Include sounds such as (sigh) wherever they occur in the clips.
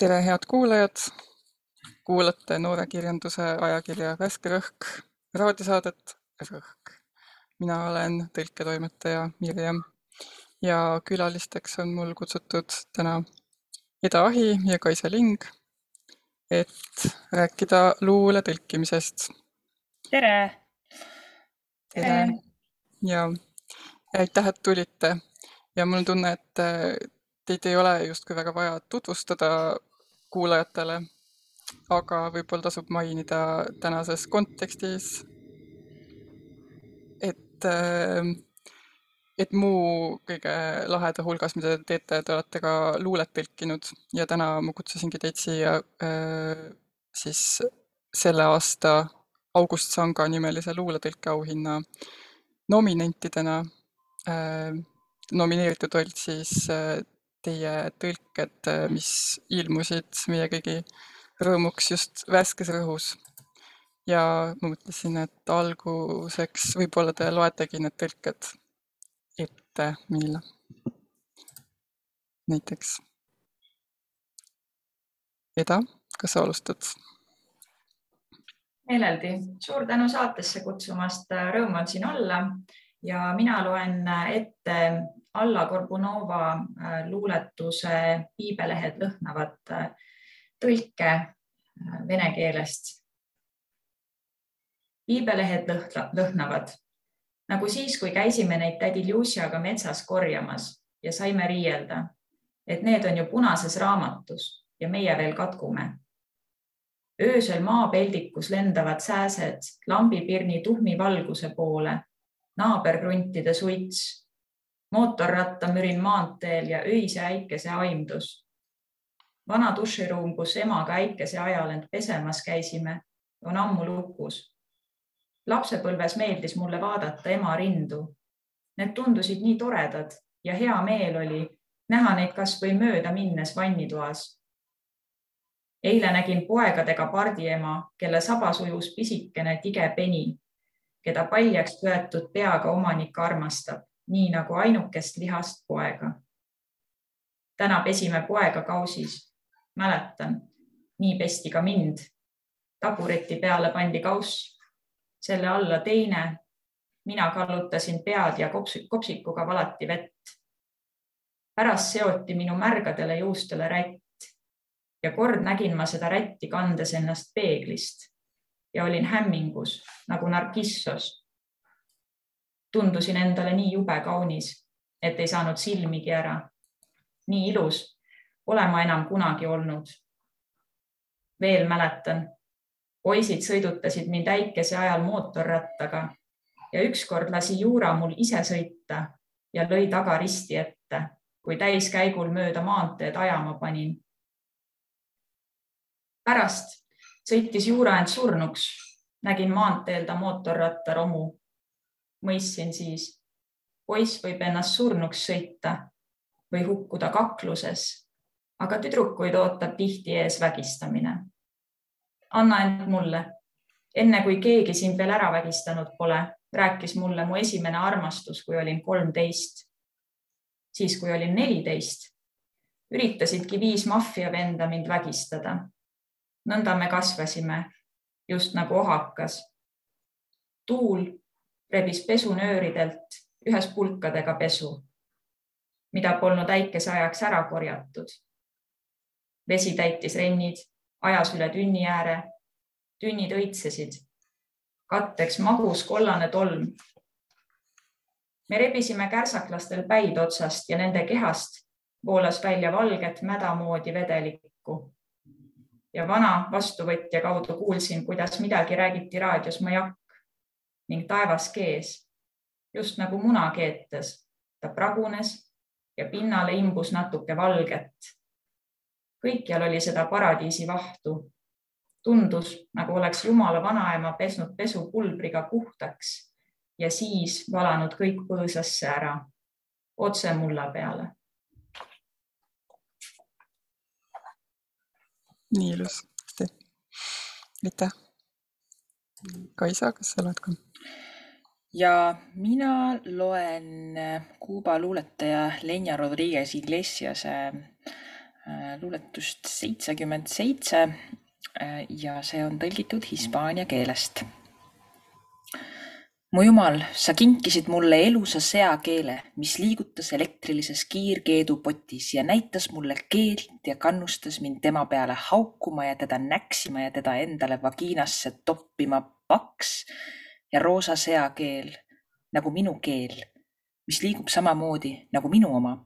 tere, head kuulajad! kuulate noorekirjanduse ajakirja Värske Rõhk raadiosaadet Rõhk. mina olen tõlketoimetaja Mirjam ja külalisteks on mul kutsutud täna Eda Ahi ja Kaisa Ling, et rääkida luule tõlkimisest. tere! tere! ja aitäh, et tulite ja mul on tunne, et teid ei ole justkui väga vaja tutvustada kuulajatele, aga võib-olla tasub mainida tänases kontekstis, et, et muu kõige laheda hulgas, mida te teete, te olete ka luulet tõlkinud ja täna ma kutsusingi teid siia siis selle aasta August Sanga nimelise luuletõlkeauhinna nominentidena. nomineeritud olid siis teie tõlked, mis ilmusid meie kõigi rõõmuks just Värskes Rõhus. ja ma mõtlesin, et alguseks võib-olla te loetegi need tõlked ette meile. näiteks. Eda, kas sa alustad? meeleldi, suur tänu saatesse kutsumast, rõõm on siin olla ja mina loen ette Alla Gorbunova luuletuse Piibelehed lõhnavad tõlke vene keelest. piibelehed lõhnavad nagu siis, kui käisime neid tädi Luciaga metsas korjamas ja saime riielda, et need on ju punases raamatus ja meie veel katkume. öösel maapeldikus lendavad sääsed lambipirni tuhmi valguse poole, naaberkruntide suits, mootorrattamürin maanteel ja öise äikese aimdus. vana duširuum, kus emaga äikese ajal end pesemas käisime, on ammu lukus lapsepõlves meeldis mulle vaadata ema rindu. Need tundusid nii toredad ja hea meel oli näha neid kasvõi mööda minnes vannitoas. eile nägin poegadega pardiema, kelle sabas ujus pisikene tige peni, keda paljaks võetud peaga omanik armastab, nii nagu ainukest lihast poega. täna pesime poega kausis. mäletan, nii pesti ka mind. tabureti peale pandi kauss selle alla teine. mina kallutasin pead ja kopsikuga valati vett. pärast seoti minu märgadele juustele rätt ja kord nägin ma seda rätti kandes ennast peeglist ja olin hämmingus nagu Narkissos. Tundusin endale nii jube kaunis, et ei saanud silmigi ära. nii ilus pole ma enam kunagi olnud. veel mäletan poisid sõidutasid mind äikese ajal mootorrattaga ja ükskord lasi Juura mul ise sõita ja lõi taga risti ette, kui täiskäigul mööda maanteed ajama panin. pärast sõitis Juura end surnuks, nägin maanteel ta mootorrattaromu. Mõistsin siis, poiss võib ennast surnuks sõita või hukkuda kakluses, aga tüdrukuid ootab tihti ees vägistamine anna end mulle. enne kui keegi sind veel ära vägistanud pole, rääkis mulle mu esimene armastus, kui olin kolmteist. siis, kui olin neliteist, üritasidki viis maffiavenda mind vägistada. nõnda me kasvasime, just nagu ohakas. tuul rebis pesunööridelt ühes pulkadega pesu, mida polnud äikese ajaks ära korjatud. vesi täitis rennid ajas üle tünni ääre. tünnid õitsesid. katteks magus kollane tolm. me rebisime kärsaklastel päid otsast ja nende kehast voolas välja valget mädamoodi vedelikku. ja vana vastuvõtja kaudu kuulsin, kuidas midagi räägiti raadios majakk ning taevas kees, just nagu muna keetes. ta pragunes ja pinnale imbus natuke valget kõikjal oli seda paradiisi vahtu. tundus, nagu oleks Jumala vanaema pesnud pesupulbriga puhtaks ja siis valanud kõik põõsasse ära, otse mulla peale. nii ilus, aitäh. Kaisa, kas sa loed ka? Ja mina loen Kuuba luuletaja Lenya Rodriguez Iglesiase äh, luuletust seitsekümmend seitse äh, ja see on tõlgitud hispaania keelest. mu jumal, sa kinkisid mulle elusa seakeele, mis liigutas elektrilises kiirkeedupotis ja näitas mulle keelt ja kannustas mind tema peale haukuma ja teda näksima ja teda endale vagiinasse toppima paks ja roosa seakeel nagu minu keel, mis liigub samamoodi nagu minu oma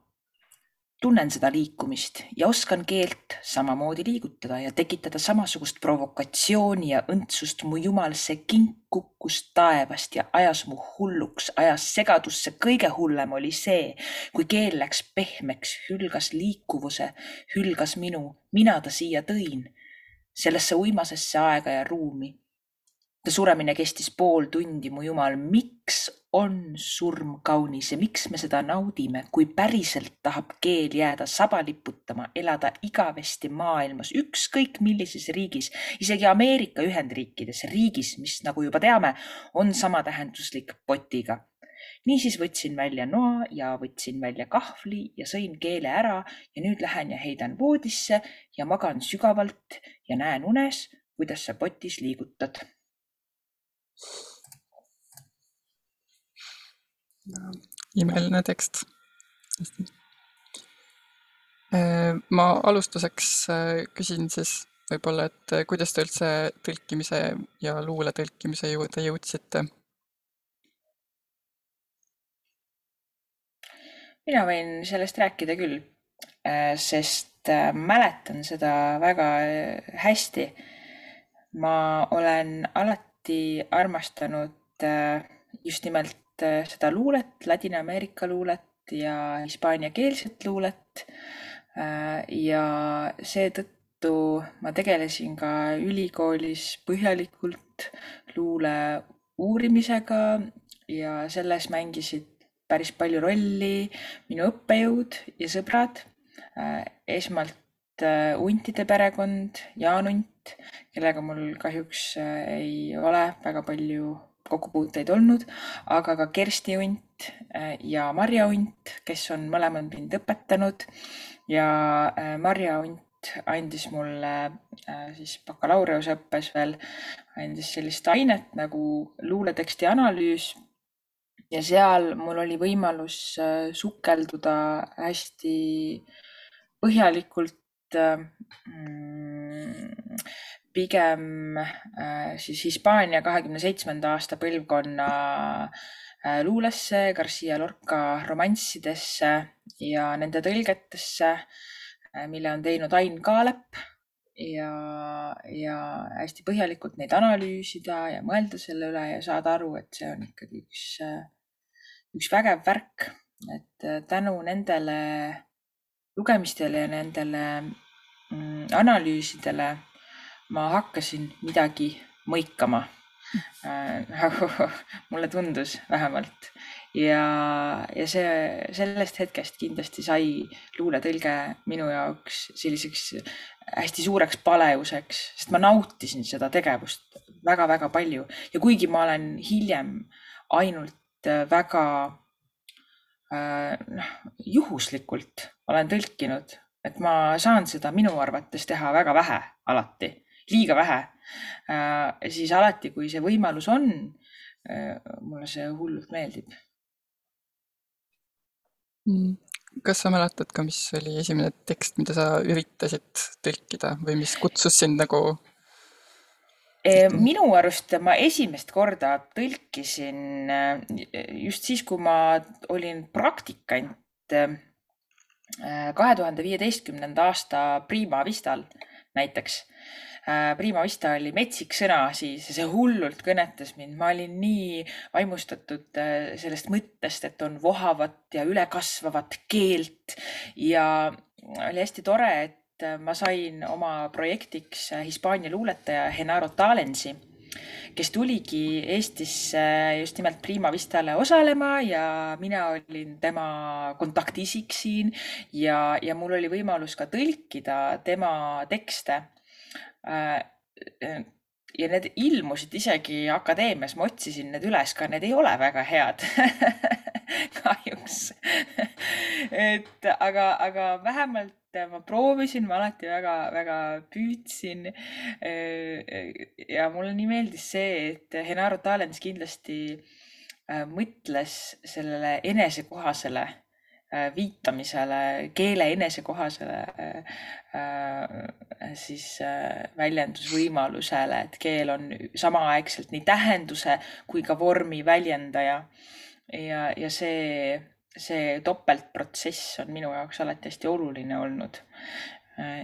tunnen seda liikumist ja oskan keelt samamoodi liigutada ja tekitada samasugust provokatsiooni ja õndsust. mu jumal, see kink kukkus taevast ja ajas mu hulluks, ajas segadusse. kõige hullem oli see, kui keel läks pehmeks, hülgas liikuvuse, hülgas minu, mina ta siia tõin, sellesse uimasesse aega ja ruumi ta suremine kestis pool tundi, mu jumal, miks on surm kaunis ja miks me seda naudime, kui päriselt tahab keel jääda saba liputama, elada igavesti maailmas, ükskõik millises riigis, isegi Ameerika Ühendriikides, riigis, mis nagu juba teame, on samatähenduslik potiga. niisiis võtsin välja noa ja võtsin välja kahvli ja sõin keele ära ja nüüd lähen ja heidan voodisse ja magan sügavalt ja näen unes, kuidas sa potis liigutad imeline tekst. Äh, ma alustuseks äh, küsin siis võib-olla, et äh, kuidas te üldse tõlkimise ja luule tõlkimise juurde jõudsite? mina võin sellest rääkida küll, sest mäletan seda väga hästi. ma olen alati alati armastanud äh, just nimelt äh, seda luulet, Ladina-Ameerika luulet ja hispaaniakeelset luulet. Äh, ja seetõttu ma tegelesin ka ülikoolis põhjalikult luule uurimisega ja selles mängisid päris palju rolli minu õppejõud ja sõbrad. esmalt Untide perekond, Jaan Unt, kellega mul kahjuks äh, ei ole väga palju kokkupuuteid olnud, aga ka Kersti Unt äh, ja Marja Unt, kes on mõlemad mind õpetanud ja äh, Marja Unt andis mulle siis bakalaureuseõppes veel, andis sellist ainet nagu luuleteksti analüüs. ja seal mul oli võimalus sukelduda hästi põhjalikult mm, pigem äh, siis Hispaania kahekümne seitsmenda aasta põlvkonna äh, luulesse, Garcia Lorca romanssidesse ja nende tõlgetesse, äh, mille on teinud Ain Kaalep. Ja, ja hästi põhjalikult neid analüüsida ja mõelda selle üle ja saada aru, et see on ikkagi üks, üks vägev värk, et tänu nendele lugemistele ja nendele analüüsidele ma hakkasin midagi mõikama äh,. (laughs) mulle tundus vähemalt ja, ja see, sellest hetkest kindlasti sai luuletõlge minu jaoks selliseks hästi suureks palevuseks, sest ma nautisin seda tegevust väga-väga palju ja kuigi ma olen hiljem ainult väga äh, noh, juhuslikult olen tõlkinud, et ma saan seda minu arvates teha väga vähe alati liiga vähe, äh, siis alati, kui see võimalus on, äh, mulle see hullult meeldib. Mm. kas sa mäletad ka, mis oli esimene tekst, mida sa üritasid tõlkida või mis kutsus sind nagu? minu arust ma esimest korda tõlkisin äh, just siis, kui ma olin praktikant kahe tuhande viieteistkümnenda aasta Prima Vistal näiteks. Äh, Prima Vista oli metsik sõna siis ja see hullult kõnetas mind. ma olin nii vaimustatud äh, sellest mõttest, et on vohavat ja ülekasvavat keelt. Ja oli hästi tore, et äh, ma sain oma projektiks Hispaania luuletaja Genaro Talensi kes tuligi Eestisse just nimelt Prima Vistale osalema ja mina olin tema kontaktisik siin. Ja, ja mul oli võimalus ka tõlkida tema tekste. Äh, äh, ja need ilmusid isegi akadeemias, ma otsisin need üles ka, need ei ole väga head (laughs) kahjuks. Et aga, aga vähemalt ma proovisin, ma alati väga-väga püüdsin. ja mulle nii meeldis see, et Henaro Talens kindlasti äh, mõtles sellele enesekohasele äh, viitamisele, keele enesekohasele äh, siis väljendusvõimalusele, et keel on samaaegselt nii tähenduse kui ka vormi väljendaja. ja, ja see see topeltprotsess on minu jaoks alati hästi oluline olnud.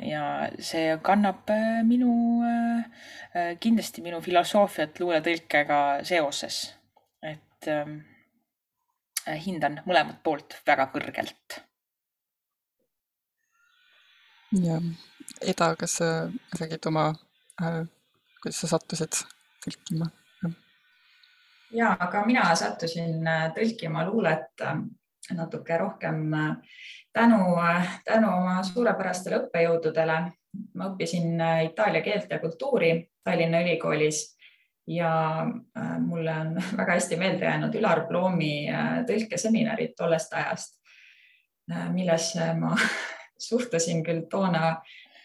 ja see kannab äh, minu, äh, kindlasti minu filosoofiat luuletõlkega seoses. et ähm, hindan mõlemat poolt väga kõrgelt. ja Eda, kas sa räägid oma äh,, kuidas sa sattusid tõlkima? ja, aga mina sattusin äh, tõlkima luulet natuke rohkem äh, tänu, äh, tänu oma suurepärastele õppejõududele. ma õppisin äh, itaalia keelt ja kultuuri Tallinna Ülikoolis ja mulle on (laughs) väga hästi meelde jäänud Ülar Ploomi tõlkeseminarid tollest ajast, millesse ma (laughs) suhtusin küll toona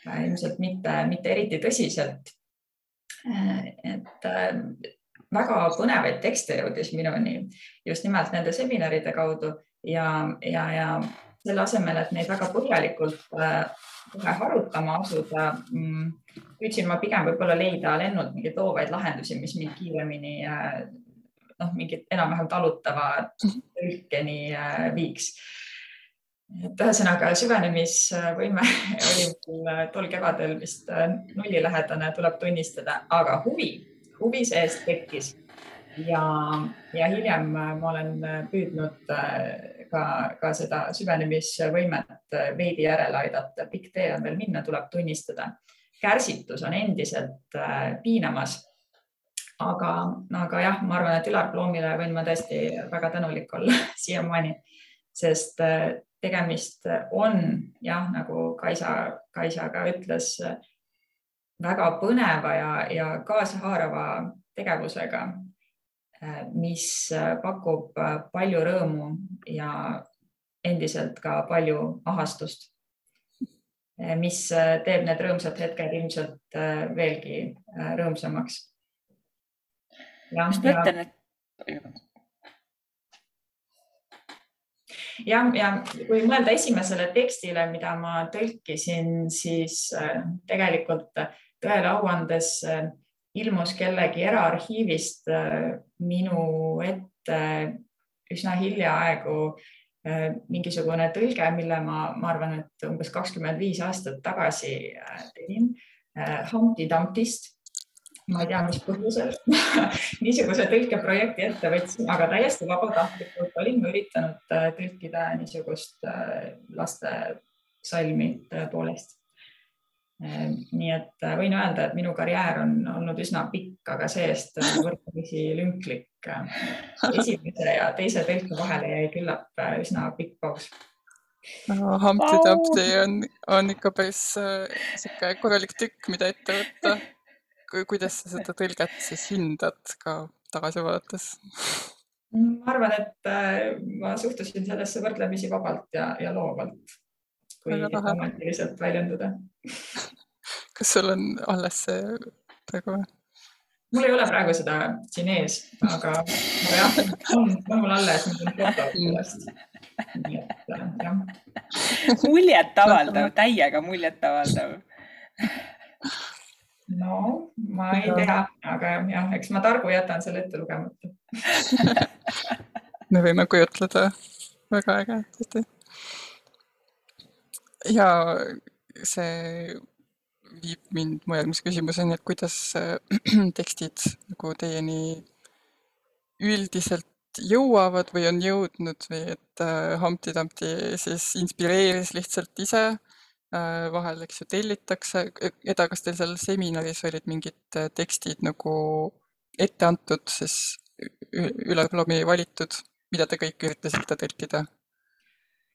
ilmselt mitte, mitte eriti tõsiselt. et väga põnevaid tekste jõudis minuni just nimelt nende seminaride kaudu ja, ja, ja selle asemel, et neid väga põhjalikult äh, kohe harutama asuda, mm, püüdsin ma pigem võib-olla leida lennult mingeid loovaid lahendusi, mis mind kiiremini äh, noh, mingit enam-vähem talutava tõlkeni äh, viiks. et ühesõnaga süvenemisvõime (laughs) oli mul tol kevadel vist nullilähedane, tuleb tunnistada, aga huvi, huvi seest tekkis ja, ja hiljem ma olen püüdnud ka, ka seda süvenemisvõimet veidi järele aidata. pikk tee on veel minna, tuleb tunnistada. kärsitus on endiselt äh, piinamas. aga, aga jah, ma arvan, et Ülar Ploomile võin ma tõesti väga tänulik olla (laughs) siiamaani, sest äh, tegemist on jah, nagu Kaisa, Kaisa ka ütles, väga põneva ja, ja kaasahaarava tegevusega Äh, mis äh, pakub äh, palju rõõmu ja endiselt ka palju ahastust, mis teeb need rõõmsad hetked ilmselt veelgi rõõmsamaks. ma just mõtlen, et jah, ja kui mõelda esimesele tekstile, mida ma tõlkisin, siis tegelikult tõele au andes ilmus kellegi eraarhiivist äh, minu ette üsna hiljaaegu äh, mingisugune tõlge, mille ma, ma arvan, et umbes kakskümmend viis aastat tagasi tegin Humpty Dumptyst. ma ei tea, mis põhjusel (laughs) niisuguse tõlkeprojekti ette võtsin, aga täiesti vabatahtlikult olin ma üritanud tõlkida niisugust laste salmi tõepoolest nii et äh, võin öelda, et minu karjäär on olnud üsna pikk, aga see-eest äh, võrdlemisi (laughs) lünklik. esimese ja teise tõlke vahele jäi küllap äh, üsna pikk paus no,. Humpty Dumpty on, on ikka päris sihuke korralik tükk, mida ette võtta. kuidas sa seda tõlget siis hindad ka tagasi vaadates? ma arvan, et ma suhtusin sellesse võrdlemisi vabalt ja, ja loovalt kui diplomaatilselt väljenduda. kas sul on alles see praegu mul ei ole praegu seda siin ees, aga, aga jah, on, on mul alles, mul on foto sellest. nii et jah. muljetavaldav, täiega muljetavaldav. no ma ei tea, aga jah, eks ma targu jätan selle ette lugemata (laughs) me võime kujutleda, väga äge tõesti ja see viib mind mu järgmise küsimuseni, et kuidas äh, (clears throat) tekstid nagu teieni üldiselt jõuavad või on jõudnud või et äh, Humpty Dumpty siis inspireeris lihtsalt ise äh,, vahel, eks ju, tellitakse. Eda, kas teil seal seminaris olid mingid tekstid nagu ette antud siis Ülar Ploomi valitud, mida te kõik üritasite tõlkida?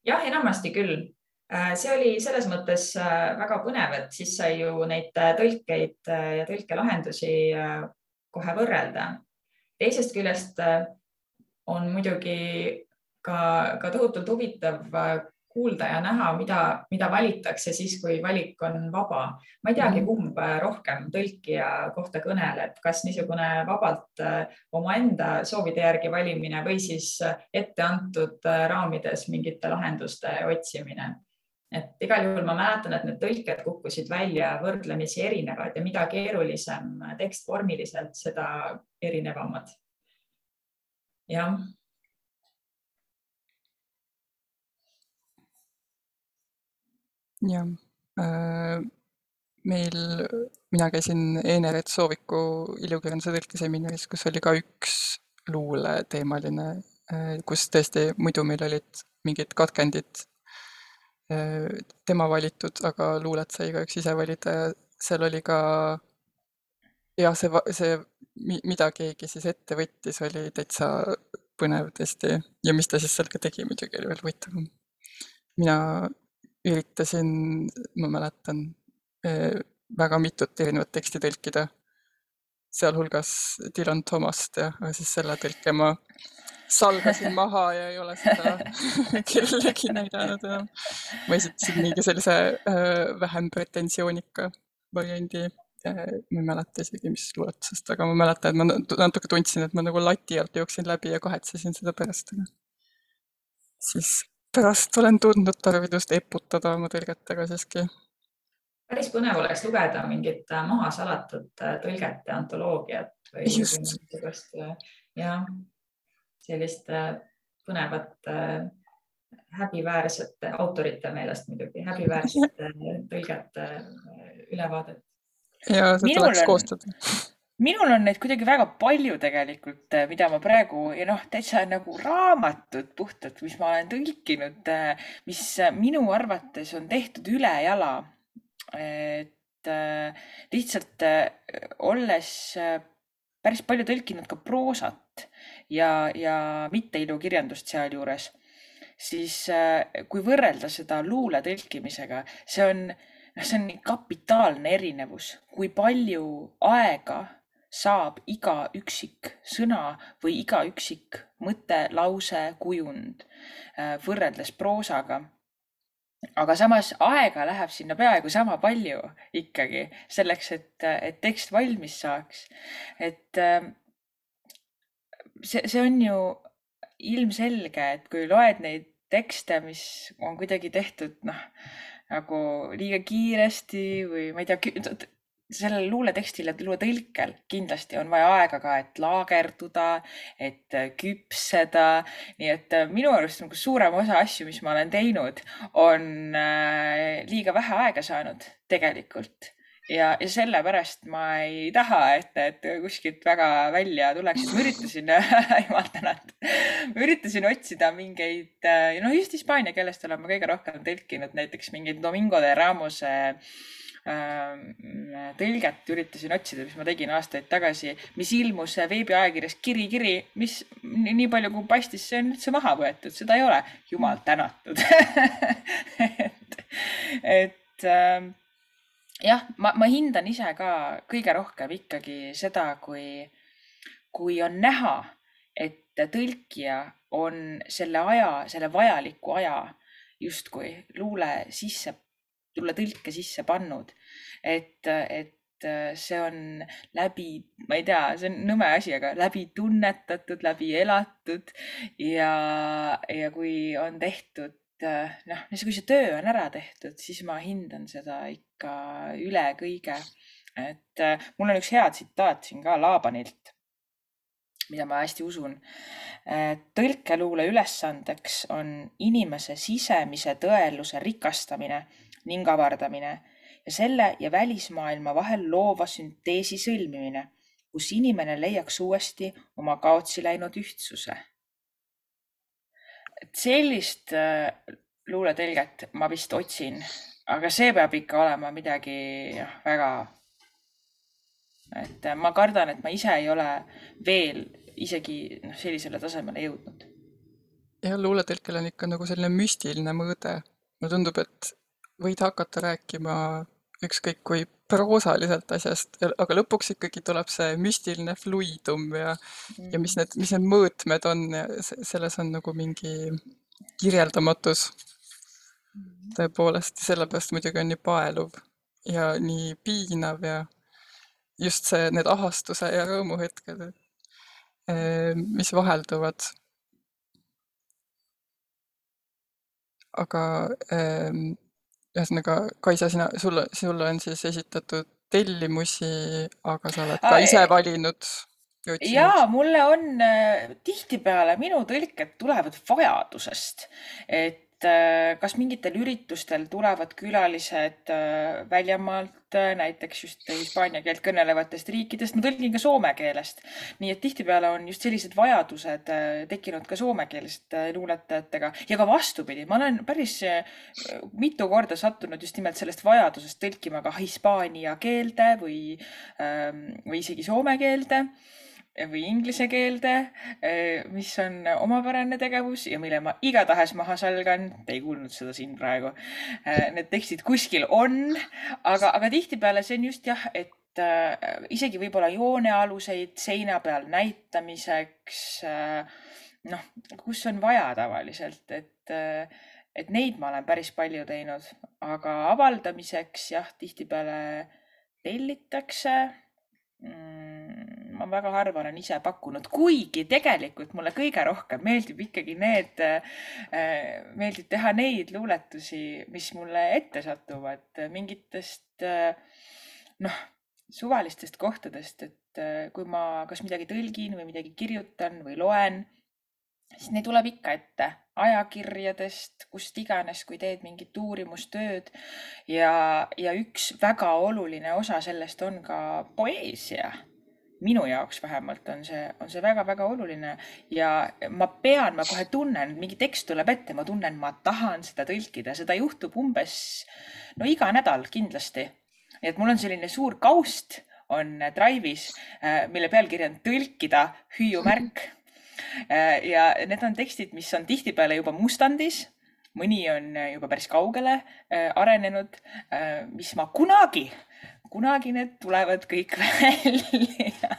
jah, enamasti küll see oli selles mõttes äh, väga põnev, et siis sai ju neid äh, tõlkeid ja tõlkelahendusi kohe võrrelda. teisest küljest on muidugi ka, ka tohutult huvitav kuulda ja näha, mida, mida valitakse siis, kui valik on vaba. ma ei teagi, kumb rohkem tõlkija kohta kõneleb, kas niisugune vabalt omaenda soovide järgi valimine või siis etteantud raamides mingite lahenduste otsimine et igal juhul ma mäletan, et need tõlked kukkusid välja võrdlemisi erinevad ja mida keerulisem tekst vormiliselt, seda erinevamad. jah. jah, äh, meil, mina käisin Eeneret Sooviku ilukirjanduse tõlkeseminaris, kus oli ka üks luuleteemaline, äh, kus tõesti muidu meil olid mingid katkendid tema valitud, aga luulet sai igaüks ise valida ja seal oli ka jah, see, see, mida keegi siis ette võttis, oli täitsa põnev tõesti ja mis ta siis seal ka tegi, muidugi oli veel huvitavam. mina üritasin, ma mäletan, väga mitut erinevat teksti tõlkida, sealhulgas Dylan Thomast ja siis selle tõlke ma salgasin maha ja ei ole seda (laughs) kellelegi näidanud enam. ma esitasin mingi sellise äh, vähem pretensioonika variandi äh,. ma ei mäleta isegi, mis luuletusest, aga ma mäletan, et ma natuke tundsin, et ma nagu lati alt jooksin läbi ja kahetsesin seda pärast. siis pärast olen tundnud tarvidust eputada oma tõrgetega siiski päris põnev oleks lugeda mingit äh, maha salatud äh, tõlgete antoloogiat või niisugust jah, sellist äh, põnevat äh, häbiväärsete autorite meelest muidugi, häbiväärsete (laughs) tõlgete äh, ülevaadet. ja seda tuleks koostada minul on neid kuidagi väga palju tegelikult, mida ma praegu ja noh, täitsa nagu raamatud puhtalt, mis ma olen tõlkinud, mis minu arvates on tehtud ülejala. et lihtsalt olles päris palju tõlkinud ka proosat ja, ja mitteilukirjandust sealjuures, siis äh, kui võrrelda seda luule tõlkimisega, see on, noh, see on kapitaalne erinevus, kui palju aega saab iga üksik sõna või iga üksik mõte, lause, kujund äh, võrreldes proosaga aga samas aega läheb sinna peaaegu sama palju ikkagi selleks, et, et tekst valmis saaks. et äh, see, see on ju ilmselge, et kui loed neid tekste, mis on kuidagi tehtud noh, nagu liiga kiiresti või ma ei tea, sellel luuletekstil ja luuletõlkel kindlasti on vaja aega ka, et laagerduda, et küpseda. nii et minu arust nagu suurem osa asju, mis ma olen teinud, on äh, liiga vähe aega saanud tegelikult ja, ja sellepärast ma ei taha, et need kuskilt väga välja tuleksid. ma üritasin (laughs) jumal tänatud, ma üritasin otsida mingeid, noh just hispaania keelest olen ma kõige rohkem tõlkinud näiteks mingeid Domingo de Ramose ähm, tõlget üritasin otsida, mis ma tegin aastaid tagasi, mis ilmus veebiajakirjas Kiri, Kiri, mis nii palju kui paistis, see on üldse maha võetud, seda ei ole. jumal tänatud (laughs) et, et ähm, jah, ma, ma hindan ise ka kõige rohkem ikkagi seda, kui, kui on näha, et tõlkija on selle aja, selle vajaliku aja justkui luule sisse, luule tõlke sisse pannud. et, et see on läbi, ma ei tea, see on nõme asi, aga läbi tunnetatud, läbi elatud ja, ja kui on tehtud noh, kui see töö on ära tehtud, siis ma hindan seda ikka üle kõige. et mul on üks hea tsitaat siin ka Laabanilt, mida ma hästi usun. Tõlkeluule ülesandeks on inimese sisemise tõeluse rikastamine ning avardamine ja selle ja välismaailma vahel loova sünteesi sõlmimine, kus inimene leiaks uuesti oma kaotsi läinud ühtsuse et sellist äh, luuletõlget ma vist otsin, aga see peab ikka olema midagi jah, väga. et ma kardan, et ma ise ei ole veel isegi noh, sellisele tasemele jõudnud. jah, luuletõlkel on ikka nagu selline müstiline mõõde. mulle tundub, et võid hakata rääkima ükskõik kui proosaliselt asjast, aga lõpuks ikkagi tuleb see müstiline fluidum ja mm. ja mis need, mis need mõõtmed on ja selles on nagu mingi kirjeldamatus. tõepoolest, sellepärast muidugi on nii paeluv ja nii piinav ja just see, need ahastuse ja rõõmuhetked, mis vahelduvad. aga ühesõnaga, Kaisa, sina, sulle, sulle on siis esitatud tellimusi, aga sa oled ka ise valinud jaa, mulle on äh, tihtipeale minu tõlked tulevad vajadusest, et äh, kas mingitel üritustel tulevad külalised äh, väljamaalt, näiteks just hispaania keelt kõnelevatest riikidest, ma tõlgin ka soome keelest. nii et tihtipeale on just sellised vajadused tekkinud ka soomekeelsete luuletajatega. Ja ka vastupidi, ma olen päris mitu korda sattunud just nimelt sellest vajadusest tõlkima ka hispaania keelde või, ähm, või isegi soome keelde või inglise keelde, eh, mis on omapärane tegevus ja mille ma igatahes maha salgan. Te ei kuulnud seda siin praegu. Eh, need tekstid kuskil on, aga, aga tihtipeale see on just jah, et äh, isegi võib-olla joonealuseid seina peal näitamiseks noh, kus on vaja tavaliselt, et et neid ma olen päris palju teinud, aga avaldamiseks jah, tihtipeale tellitakse mm, ma väga harva olen ise pakkunud, kuigi tegelikult mulle kõige rohkem meeldib ikkagi need, äh, meeldib teha neid luuletusi, mis mulle ette satuvad mingitest äh, noh, suvalistest kohtadest, et äh, kui ma kas midagi tõlgin või midagi kirjutan või loen, siis neid tuleb ikka ette. Ajakirjadest, kust iganes, kui teed mingit uurimustööd. Ja, ja üks väga oluline osa sellest on ka poeesia minu jaoks vähemalt on see, on see väga-väga oluline ja ma pean, ma kohe tunnen, mingi tekst tuleb ette, ma tunnen, ma tahan seda tõlkida, seda juhtub umbes no iga nädal kindlasti. nii et mul on selline suur kaust on Drive'is, äh, mille pealkiri on tõlkida hüüumärk. (laughs) Äh, ja need on tekstid, mis on tihtipeale juba mustandis mõni on juba päris kaugele äh, arenenud, mis ma kunagi kunagi need tulevad kõik (laughs) välja.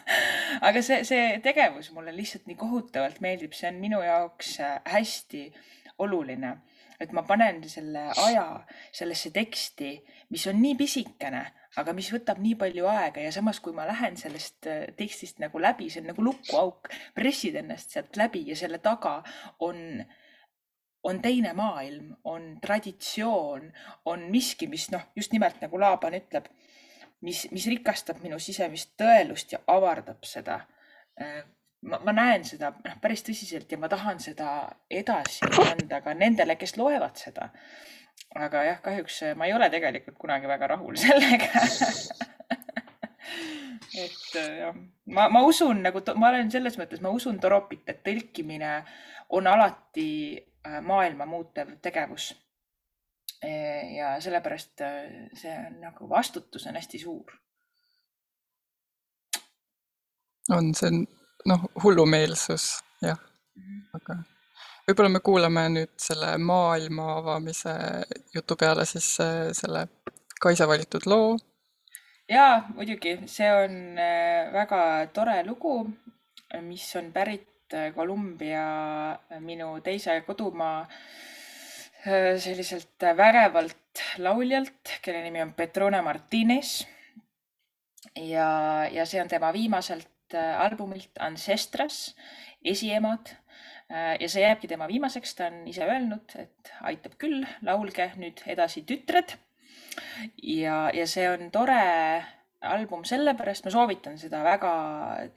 aga see, see tegevus mulle lihtsalt nii kohutavalt meeldib, see on minu jaoks äh, hästi oluline, et ma panen selle aja sellesse teksti, mis on nii pisikene, aga mis võtab nii palju aega. Ja samas, kui ma lähen sellest äh, tekstist nagu läbi, see on nagu lukuauk, pressid ennast sealt läbi ja selle taga on on teine maailm, on traditsioon, on miski, mis noh, just nimelt nagu Laaban ütleb mis, mis rikastab minu sisemist tõelust ja avardab seda. Äh, ma, ma näen seda noh, päris tõsiselt ja ma tahan seda edasi anda ka nendele, kes loevad seda. aga jah, kahjuks ma ei ole tegelikult kunagi väga rahul (laughs) sellega et äh, jah, ma, ma usun nagu, ma olen selles mõttes, ma usun Toropit, et tõlkimine on alati äh, maailma muutev tegevus ja sellepärast äh, see on nagu vastutus on hästi suur. on, see on noh, hullumeelsus jah, mhm. aga võib-olla me kuulame nüüd selle maailma avamise jutu peale siis äh, selle Kaisa valitud loo. ja muidugi, see on äh, väga tore lugu, mis on pärit Kolumbia, minu teise kodumaa selliselt äh, värevalt lauljalt, kelle nimi on Petrona Martinez. ja, ja see on tema viimaselt äh, albumilt Ancestras, Esiemad. ja see jääbki tema viimaseks, ta on ise öelnud, et aitab küll, laulge nüüd edasi tütred. ja, ja see on tore album sellepärast, ma soovitan seda väga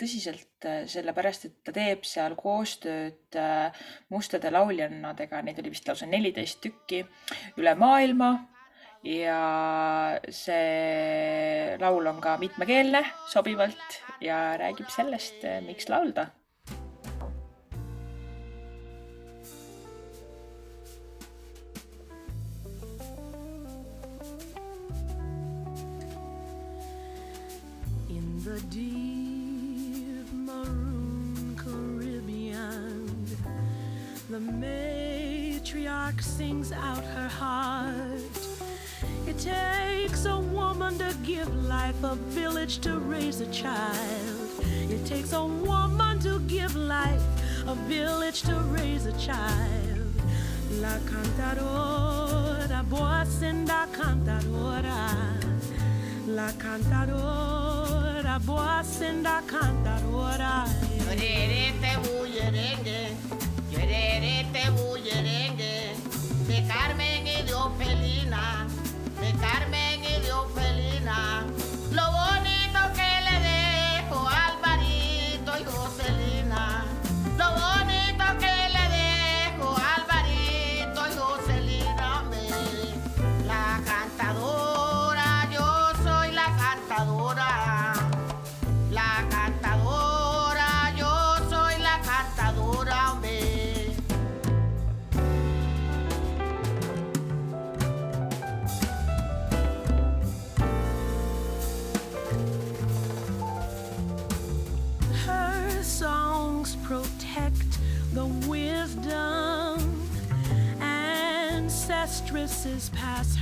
tõsiselt, sellepärast et ta teeb seal koostööd äh, mustade lauljannadega, neid oli vist lausa neliteist tükki üle maailma. ja see laul on ka mitmekeelne sobivalt ja räägib sellest, miks laulda out her heart. It takes a woman to give life, a village to raise a child. It takes a woman to give life, a village to raise a child. La cantadora voz en la cantadora, la cantadora, la cantadora. Llorerete bullerengue, llorerete felina, de Carmen.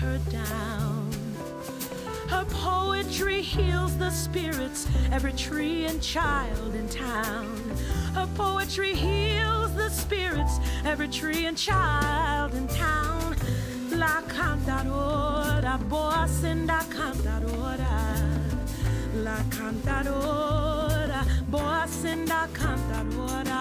Her down. Her poetry heals the spirits, every tree and child in town. Her poetry heals the spirits, every tree and child in town. La cantadora, voz en la cantadora. La cantadora, voz en la cantadora.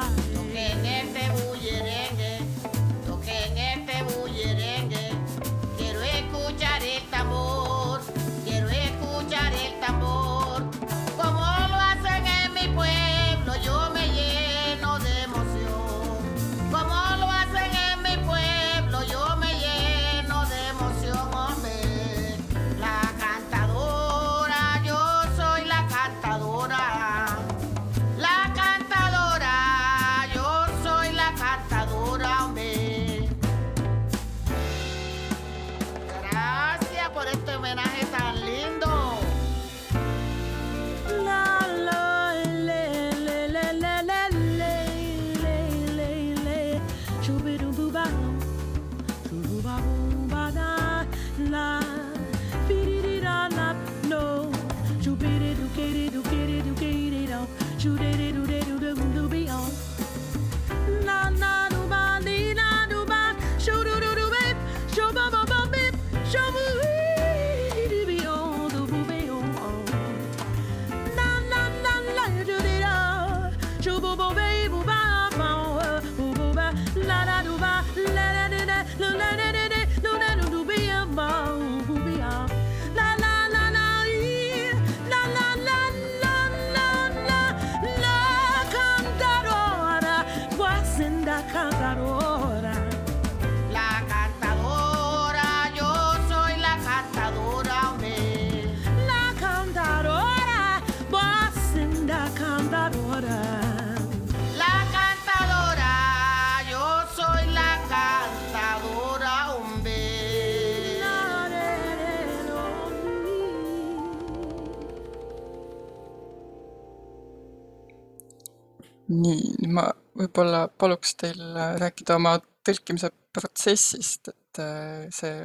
Võib-olla paluks teil äh, rääkida oma tõlkimise protsessist, et äh, see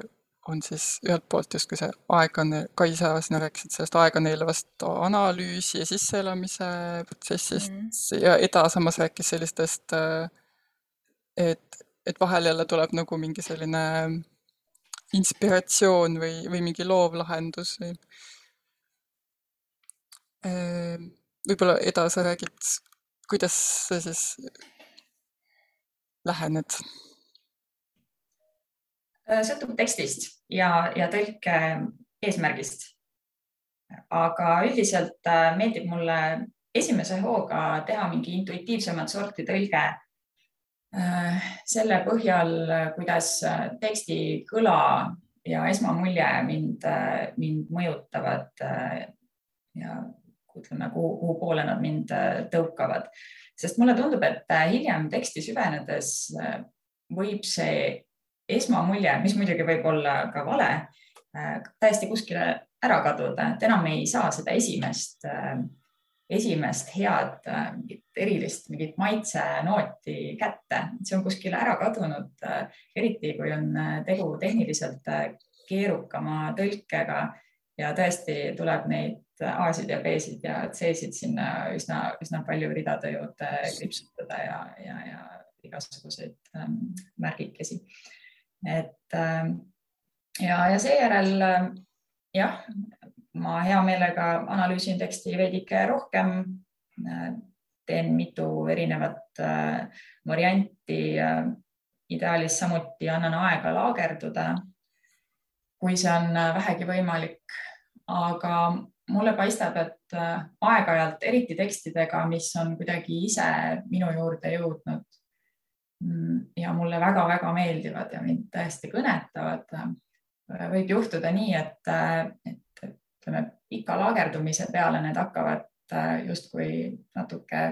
on siis ühelt poolt justkui see aeglane, Kaisa, sina rääkisid sellest aeganeeluvast analüüsi ja sisseelamise protsessist mm. ja Eda samas rääkis sellistest, äh, et, et vahel jälle tuleb nagu mingi selline inspiratsioon või, või mingi loov lahendus või võib-olla Eda, sa räägid, kuidas sa siis lähened? Äh, sõltub tekstist ja, ja tõlke eesmärgist. aga üldiselt äh, meeldib mulle esimese hooga teha mingi intuitiivsemat sorti tõlge äh, selle põhjal, kuidas teksti kõla ja esmamulje mind, mind mõjutavad ja ütleme, kuhu, kuhu poole nad mind äh, tõukavad. sest mulle tundub, et äh, hiljem teksti süvenedes äh, võib see esmamulje, mis muidugi võib olla ka vale, täiesti kuskile ära kaduda, et enam ei saa seda esimest, esimest head erilist mingit maitsenooti kätte, see on kuskile ära kadunud, eriti kui on tegu tehniliselt keerukama tõlkega ja tõesti tuleb neid A-sid ja B-sid ja C-sid sinna üsna, üsna palju ridade juurde kriipsutada ja, ja, ja igasuguseid ähm, märgikesi. et ähm, ja, ja seejärel äh, jah, ma hea meelega analüüsin teksti veidike rohkem. teen mitu erinevat varianti. ideaalis samuti annan aega laagerduda, kui see on vähegi võimalik. aga mulle paistab, et aeg-ajalt, eriti tekstidega, mis on kuidagi ise minu juurde jõudnud mm, ja mulle väga-väga meeldivad ja mind tõesti kõnetavad võib juhtuda nii, et, et ütleme, pika laagerdumise peale need hakkavad äh, justkui natuke,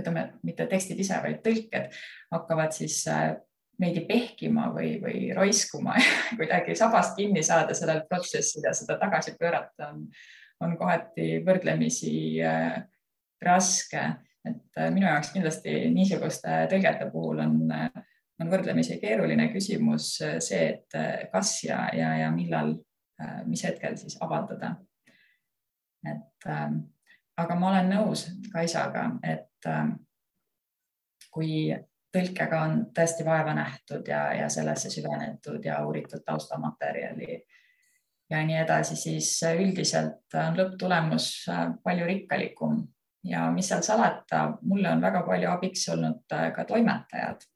ütleme, mitte tekstid ise, vaid tõlked hakkavad siis äh, veidi pehkima või, või roiskuma (laughs) kuidagi sabast kinni saada sellel protsessil ja seda tagasi pöörata on, on kohati võrdlemisi äh, raske. et minu jaoks kindlasti niisuguste tõlgete puhul on äh, on võrdlemisi keeruline küsimus äh, see, et äh, kas ja, ja, ja millal, äh, mis hetkel siis avaldada. et ähm, aga ma olen nõus Kaisaga, et ähm, kui tõlkega on tõesti vaeva nähtud ja, ja sellesse süvenetud ja uuritud taustamaterjali ja nii edasi, siis üldiselt on lõpptulemus palju rikkalikum. Ja mis seal salata, mulle on väga palju abiks olnud ka toimetajad.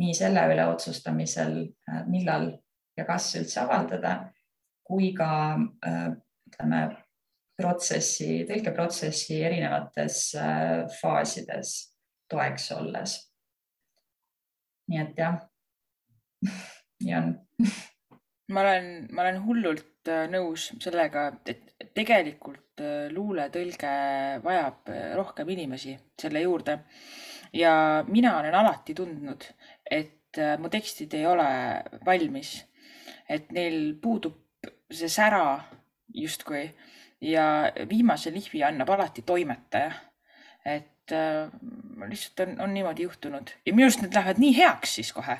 Nii selle üle otsustamisel, äh, millal ja kas üldse avaldada, kui ka äh, ütleme, protsessi, tõlkeprotsessi erinevates äh, faasides toeks olles. nii et jah, (laughs) nii on (laughs) ma olen, ma olen hullult nõus sellega, et tegelikult luuletõlge vajab rohkem inimesi selle juurde. Ja mina olen alati tundnud, et äh, mu tekstid ei ole valmis, et neil puudub see sära justkui. Ja viimase lihvi annab alati toimetaja. et äh, lihtsalt on, on niimoodi juhtunud. Ja minu arust need lähevad nii heaks siis kohe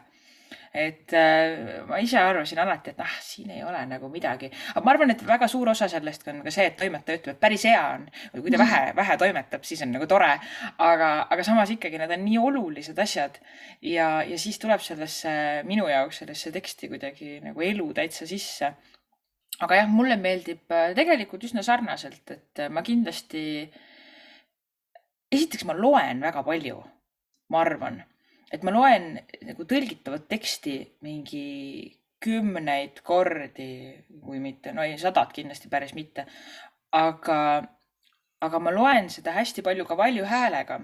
et äh, ma ise arvasin alati, et ah, siin ei ole nagu midagi, aga ma arvan, et väga suur osa sellest on ka see, et toimetaja ütleb, et päris hea on või kui ta vähe, (laughs) vähe toimetab, siis on nagu tore. aga, aga samas ikkagi need on nii olulised asjad ja, ja siis tuleb sellesse minu jaoks sellesse teksti kuidagi nagu elu täitsa sisse. aga jah, mulle meeldib äh, tegelikult üsna sarnaselt, et äh, ma kindlasti. esiteks ma loen väga palju, ma arvan et ma loen nagu tõlgitavat teksti mingi kümneid kordi, kui mitte, no ei, sadat kindlasti päris mitte. aga, aga ma loen seda hästi palju ka valju häälega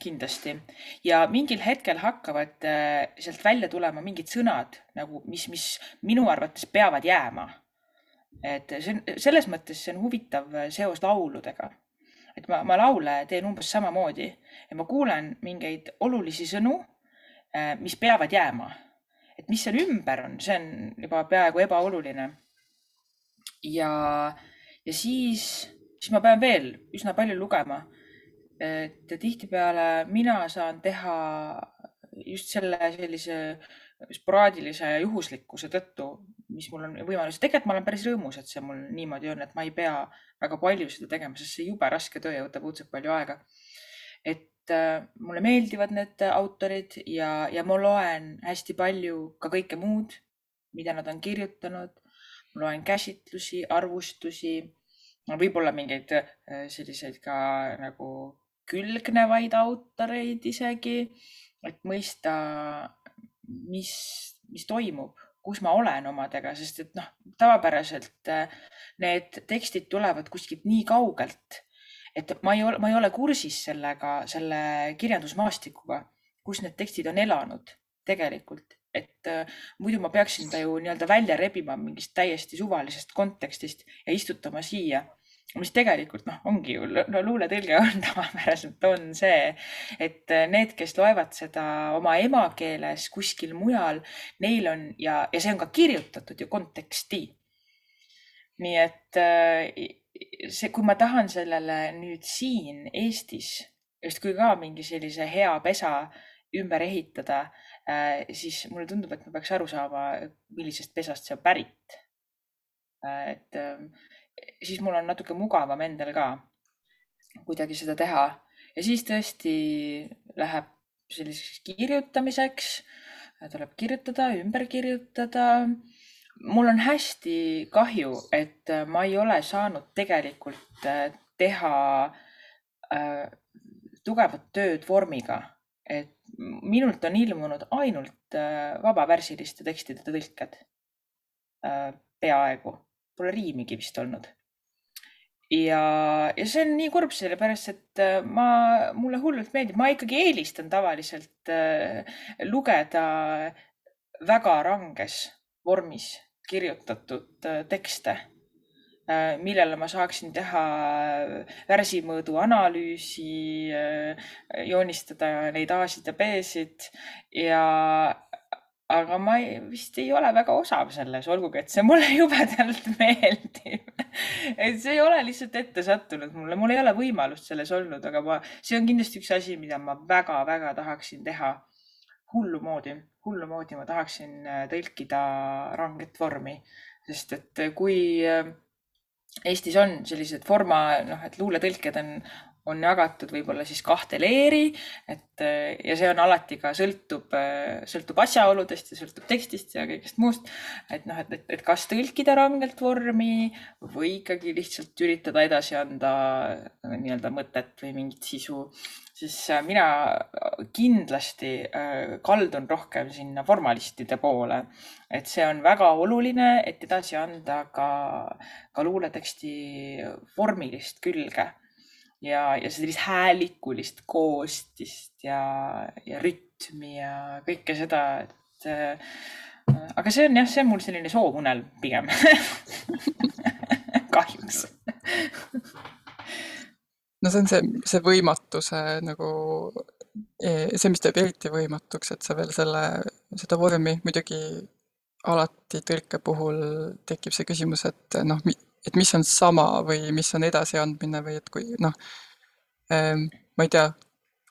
kindlasti ja mingil hetkel hakkavad äh, sealt välja tulema mingid sõnad nagu, mis, mis minu arvates peavad jääma. et see on selles mõttes, see on huvitav seos lauludega. et ma, ma laule teen umbes samamoodi ja ma kuulen mingeid olulisi sõnu mis peavad jääma. et mis seal ümber on, see on juba peaaegu ebaoluline. ja, ja siis, siis ma pean veel üsna palju lugema. et tihtipeale mina saan teha just selle sellise sporaadilise juhuslikkuse tõttu, mis mul on võimalus. tegelikult ma olen päris rõõmus, et see mul niimoodi on, et ma ei pea väga palju seda tegema, sest see jube raske töö ja võtab õudselt palju aega. et Äh, mulle meeldivad need autorid ja, ja ma loen hästi palju ka kõike muud, mida nad on kirjutanud. ma loen käsitlusi, arvustusi, võib-olla mingeid äh, selliseid ka nagu külgnevaid autoreid isegi, et mõista, mis, mis toimub, kus ma olen omadega, sest et noh, tavapäraselt äh, need tekstid tulevad kuskilt nii kaugelt et ma ei ole, ma ei ole kursis sellega, selle kirjandusmaastikuga, kus need tekstid on elanud tegelikult, et äh, muidu ma peaksin ta ju nii-öelda välja rebima mingist täiesti suvalisest kontekstist ja istutama siia mis tegelikult noh, ongi ju no, luuletõlge on (laughs) tavapäraselt on see, et äh, need, kes loevad seda oma emakeeles kuskil mujal, neil on ja, ja see on ka kirjutatud ju konteksti. nii et äh, see, kui ma tahan sellele nüüd siin Eestis justkui ka mingi sellise hea pesa ümber ehitada, äh, siis mulle tundub, et ma peaks aru saama, millisest pesast see on pärit. Äh, et ähm, siis mul on natuke mugavam endal ka kuidagi seda teha. Ja siis tõesti läheb selliseks kirjutamiseks, tuleb kirjutada, ümber kirjutada mul on hästi kahju, et äh, ma ei ole saanud tegelikult äh, teha äh, tugevat tööd vormiga, et minult on ilmunud ainult vabavärsiliste tekstide tõlked peaaegu, pole riimigi vist olnud. ja, ja see on nii kurb, sellepärast et ma, mulle hullult meeldib, ma ikkagi eelistan tavaliselt lugeda väga ranges vormis kirjutatud äh, tekste Äh, millele ma saaksin teha äh, värsimõõdu analüüsi, joonistada neid A-sid ja B-sid ja aga ma ei, vist ei ole väga osav selles, olgugi et see mulle (laughs) jubedalt meeldib. et see ei ole lihtsalt ette sattunud mulle, mul ei ole võimalust selles olnud, aga ma, see on kindlasti üks asi, mida ma väga-väga tahaksin teha hullumoodi, hullumoodi ma tahaksin tõlkida ranget vormi, sest et kui Eestis on sellised forma, noh, et luuletõlked on, on jagatud võib-olla siis kahte leeri, et ja see on alati ka sõltub, sõltub asjaoludest ja sõltub tekstist ja kõigest muust. et noh, et, et, et kas tõlkida rangelt vormi või ikkagi lihtsalt üritada edasi anda nii-öelda mõtet või mingit sisu siis äh, mina kindlasti äh, kaldun rohkem sinna formalistide poole. et see on väga oluline, et edasi anda ka, ka luuleteksti vormilist külge ja, ja sellist häälikulist koostist ja, ja rütmi ja kõike seda, et äh, aga see on jah, see on mul selline soovunelm pigem (laughs) kahjuks (laughs) no see on see, see võimatuse nagu, e, see, mis teeb eriti võimatuks, et sa veel selle, seda vormi muidugi alati tõlke puhul tekib see küsimus, et noh, et mis on sama või mis on edasiandmine või et kui noh, ma ei tea,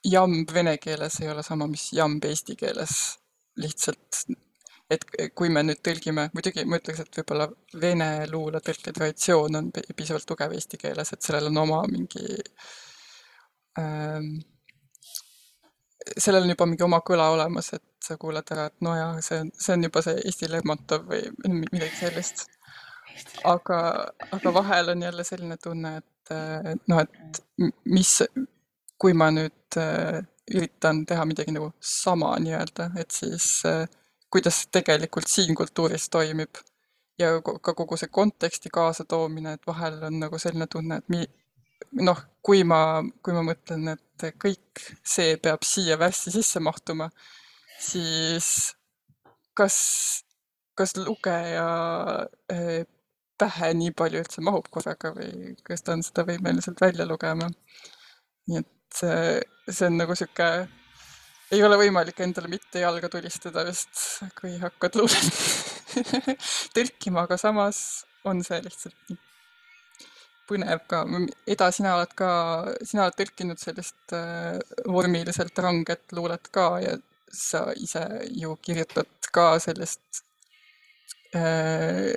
jamb vene keeles ei ole sama, mis jamb eesti keeles. lihtsalt et kui me nüüd tõlgime, muidugi ma ütleks, et võib-olla vene luuletõlke traditsioon on piisavalt tugev eesti keeles, et sellel on oma mingi ähm,, sellel on juba mingi oma kõla olemas, et sa kuuled ära, et no jaa, see on, see on juba see Eesti Lermontov või midagi sellist. aga, aga vahel on jälle selline tunne, et noh, et mis, kui ma nüüd äh, üritan teha midagi nagu sama nii-öelda, et siis äh, kuidas see tegelikult siin kultuuris toimib. ja ka kogu see konteksti kaasatoomine, et vahel on nagu selline tunne, et mi-, noh, kui ma, kui ma mõtlen, et kõik see peab siia värssi sisse mahtuma, siis kas, kas lugeja eh, pähe nii palju üldse mahub korraga või kas ta on seda võimeline sealt välja lugema? nii et see, see on nagu sihuke ei ole võimalik endale mitte jalga tulistada vist, kui hakkad luulet (laughs) tõlkima, aga samas on see lihtsalt põnev ka. Eda, sina oled ka, sina oled tõlkinud sellist äh, vormiliselt ranget luulet ka ja sa ise ju kirjutad ka sellist äh,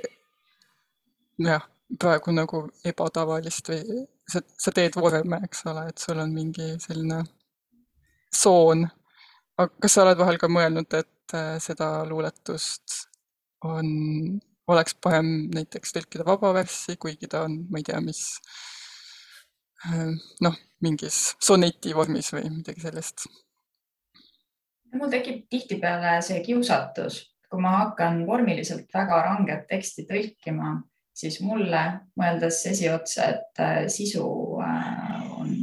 jah, praegu nagu ebatavalist või sa, sa teed vorme, eks ole, et sul on mingi selline soon aga kas sa oled vahel ka mõelnud, et äh, seda luuletust on, oleks parem näiteks tõlkida vabaverssi, kuigi ta on, ma ei tea, mis äh, noh, mingis soneti vormis või midagi sellist? mul tekib tihtipeale see kiusatus, kui ma hakkan vormiliselt väga ranget teksti tõlkima, siis mulle, mõeldes esiotsa, et äh, sisu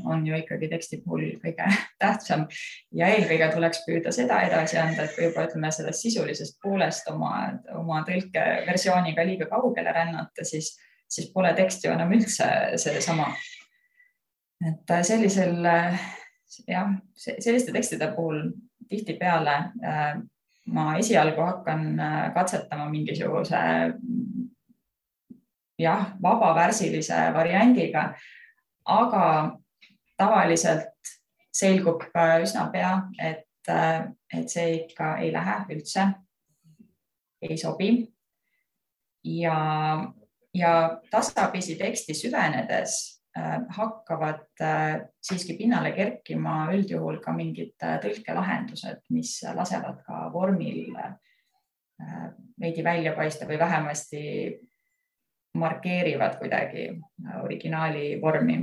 on, ju ikkagi teksti puhul kõige (laughs) tähtsam ja eelkõige tuleks püüda seda edasi anda, et kui juba ütleme sellest sisulisest poolest oma, oma tõlkeversiooniga liiga kaugele rännata, siis, siis pole tekst ju enam üldse seesama. et sellisel jah, selliste tekstide puhul tihtipeale äh, ma esialgu hakkan äh, katsetama mingisuguse jah, vabavärsilise variandiga, aga tavaliselt selgub üsna pea, et, et see ikka ei lähe üldse, ei sobi. ja, ja tasapisi teksti süvenedes äh, hakkavad äh, siiski pinnale kerkima üldjuhul ka mingid äh, tõlkelahendused, mis lasevad ka vormil veidi välja paista või vähemasti markeerivad kuidagi originaali vormi.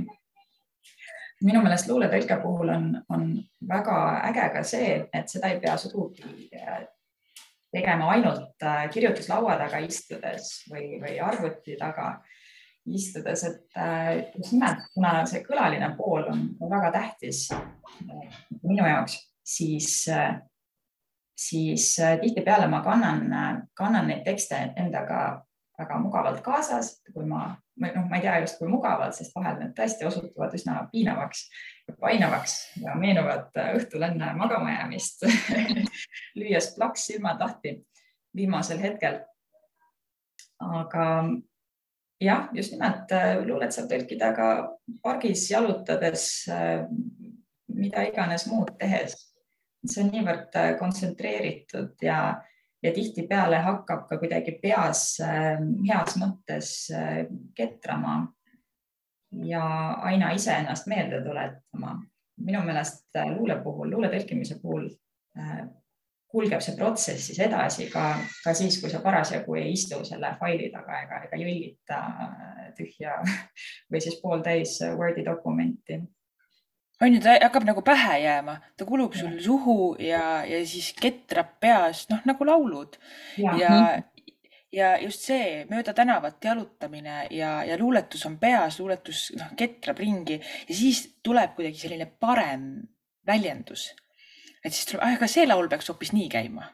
Minu meelest luuletõlke puhul on, on väga äge ka see, et seda ei pea sugugi tegema ainult äh, kirjutuslaua taga istudes või, või arvuti taga istudes, et äh, just nimelt, kuna see kõlaline pool on, väga tähtis äh, minu jaoks, siis, siis tihtipeale ma kannan, kannan neid tekste endaga väga mugavalt kaasas, kui ma, noh, ma ei tea just kui mugavalt, sest vahel need tõesti osutuvad üsna piinavaks ja painavaks ja meenuvad õhtul enne magama jäämist (laughs) lüües plaks silmad lahti viimasel hetkel. aga jah, just nimelt äh, luulet saab tõlkida ka pargis jalutades, äh, mida iganes muud tehes. see on niivõrd äh, kontsentreeritud ja ja tihtipeale hakkab ka kuidagi peas ähm, heas mõttes äh, ketrama ja aina iseennast meelde tuletama. minu meelest äh, luule puhul, luule tõlkimise puhul äh, kulgeb see protsess siis edasi ka, ka siis, kui sa parasjagu ei istu selle faili taga ega, ega jõllita tühja (laughs) või siis pooltäis Wordi dokumenti on ju, ta hakkab nagu pähe jääma, ta kulub sul suhu ja, ja siis ketrab peas, noh nagu laulud. Ja, ja, ja just see mööda tänavat jalutamine ja, ja luuletus on peas, luuletus noh, ketrab ringi ja siis tuleb kuidagi selline parem väljendus. et siis tuleb, aga see laul peaks hoopis nii käima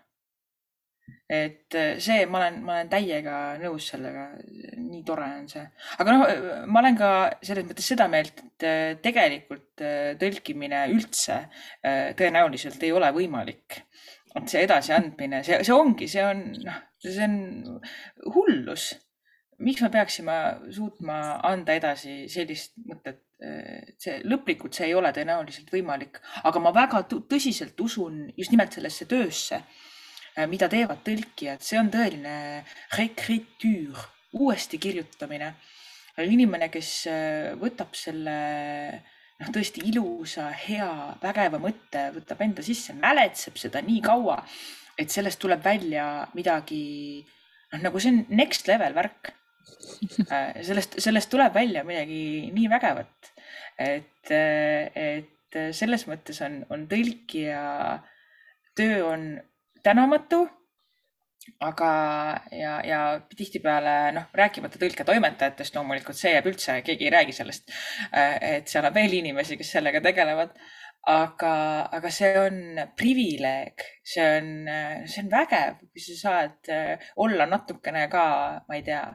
et äh, see, ma olen, ma olen täiega nõus sellega, nii tore on see. aga noh, ma olen ka selles mõttes seda meelt, et äh, tegelikult äh, tõlkimine üldse tõenäoliselt ei ole võimalik. et see edasiandmine, see, see ongi, see on, noh, see on hullus. miks me peaksime suutma anda edasi sellist mõtet, see lõplikult, see ei ole tõenäoliselt võimalik, aga ma väga tõsiselt usun just nimelt sellesse töösse Äh, mida teevad tõlkijad, see on tõeline rekritüür, uuesti kirjutamine. inimene, kes äh, võtab selle noh, tõesti ilusa, hea, vägeva mõtte, võtab enda sisse, mäletseb seda nii kaua, et sellest tuleb välja midagi noh, nagu see on next level värk. Äh, sellest, sellest tuleb välja midagi nii vägevat, et, et selles mõttes on, on tõlkija töö on tänamatu. aga, ja, ja tihtipeale noh, rääkimata tõlketoimetajatest loomulikult, see jääb üldse, keegi ei räägi sellest. et seal on veel inimesi, kes sellega tegelevad. aga, aga see on privileeg, see on, see on vägev, kui sa saad olla natukene ka, ma ei tea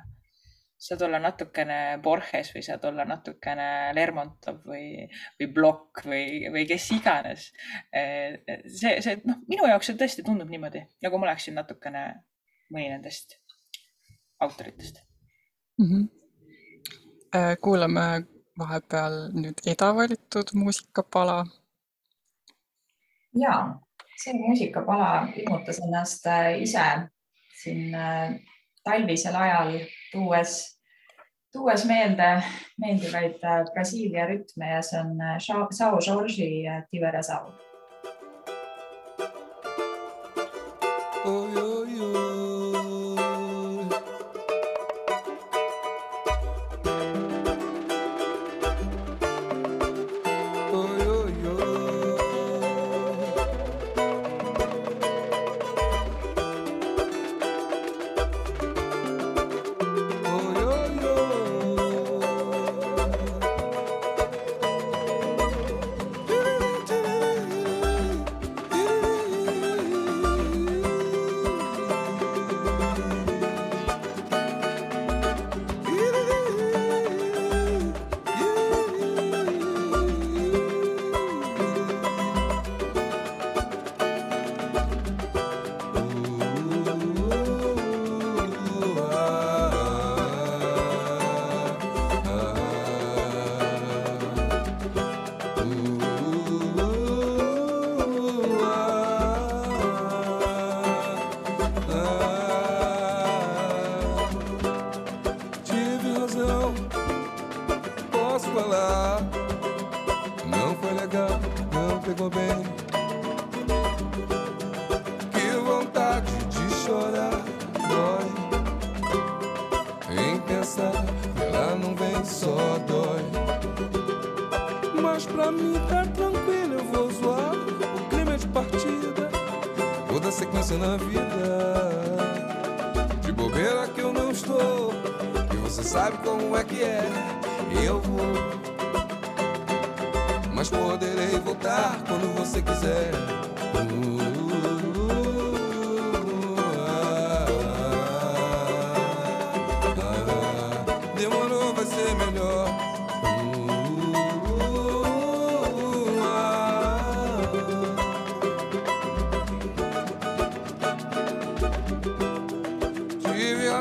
saad olla natukene Borges või saad olla natukene Lermontov või, või Block või, või kes iganes. see, see, noh, minu jaoks see tõesti tundub niimoodi, nagu ma oleksin natukene mõni nendest autoritest mm. -hmm. kuulame vahepeal nüüd Eda valitud muusikapala. ja, see muusikapala ilmutas ennast äh, ise siin äh, talvisel ajal tuues tuues meelde meeldivaid äh, Brasiilia rütme ja see on äh, Sao Jorge Tiverazao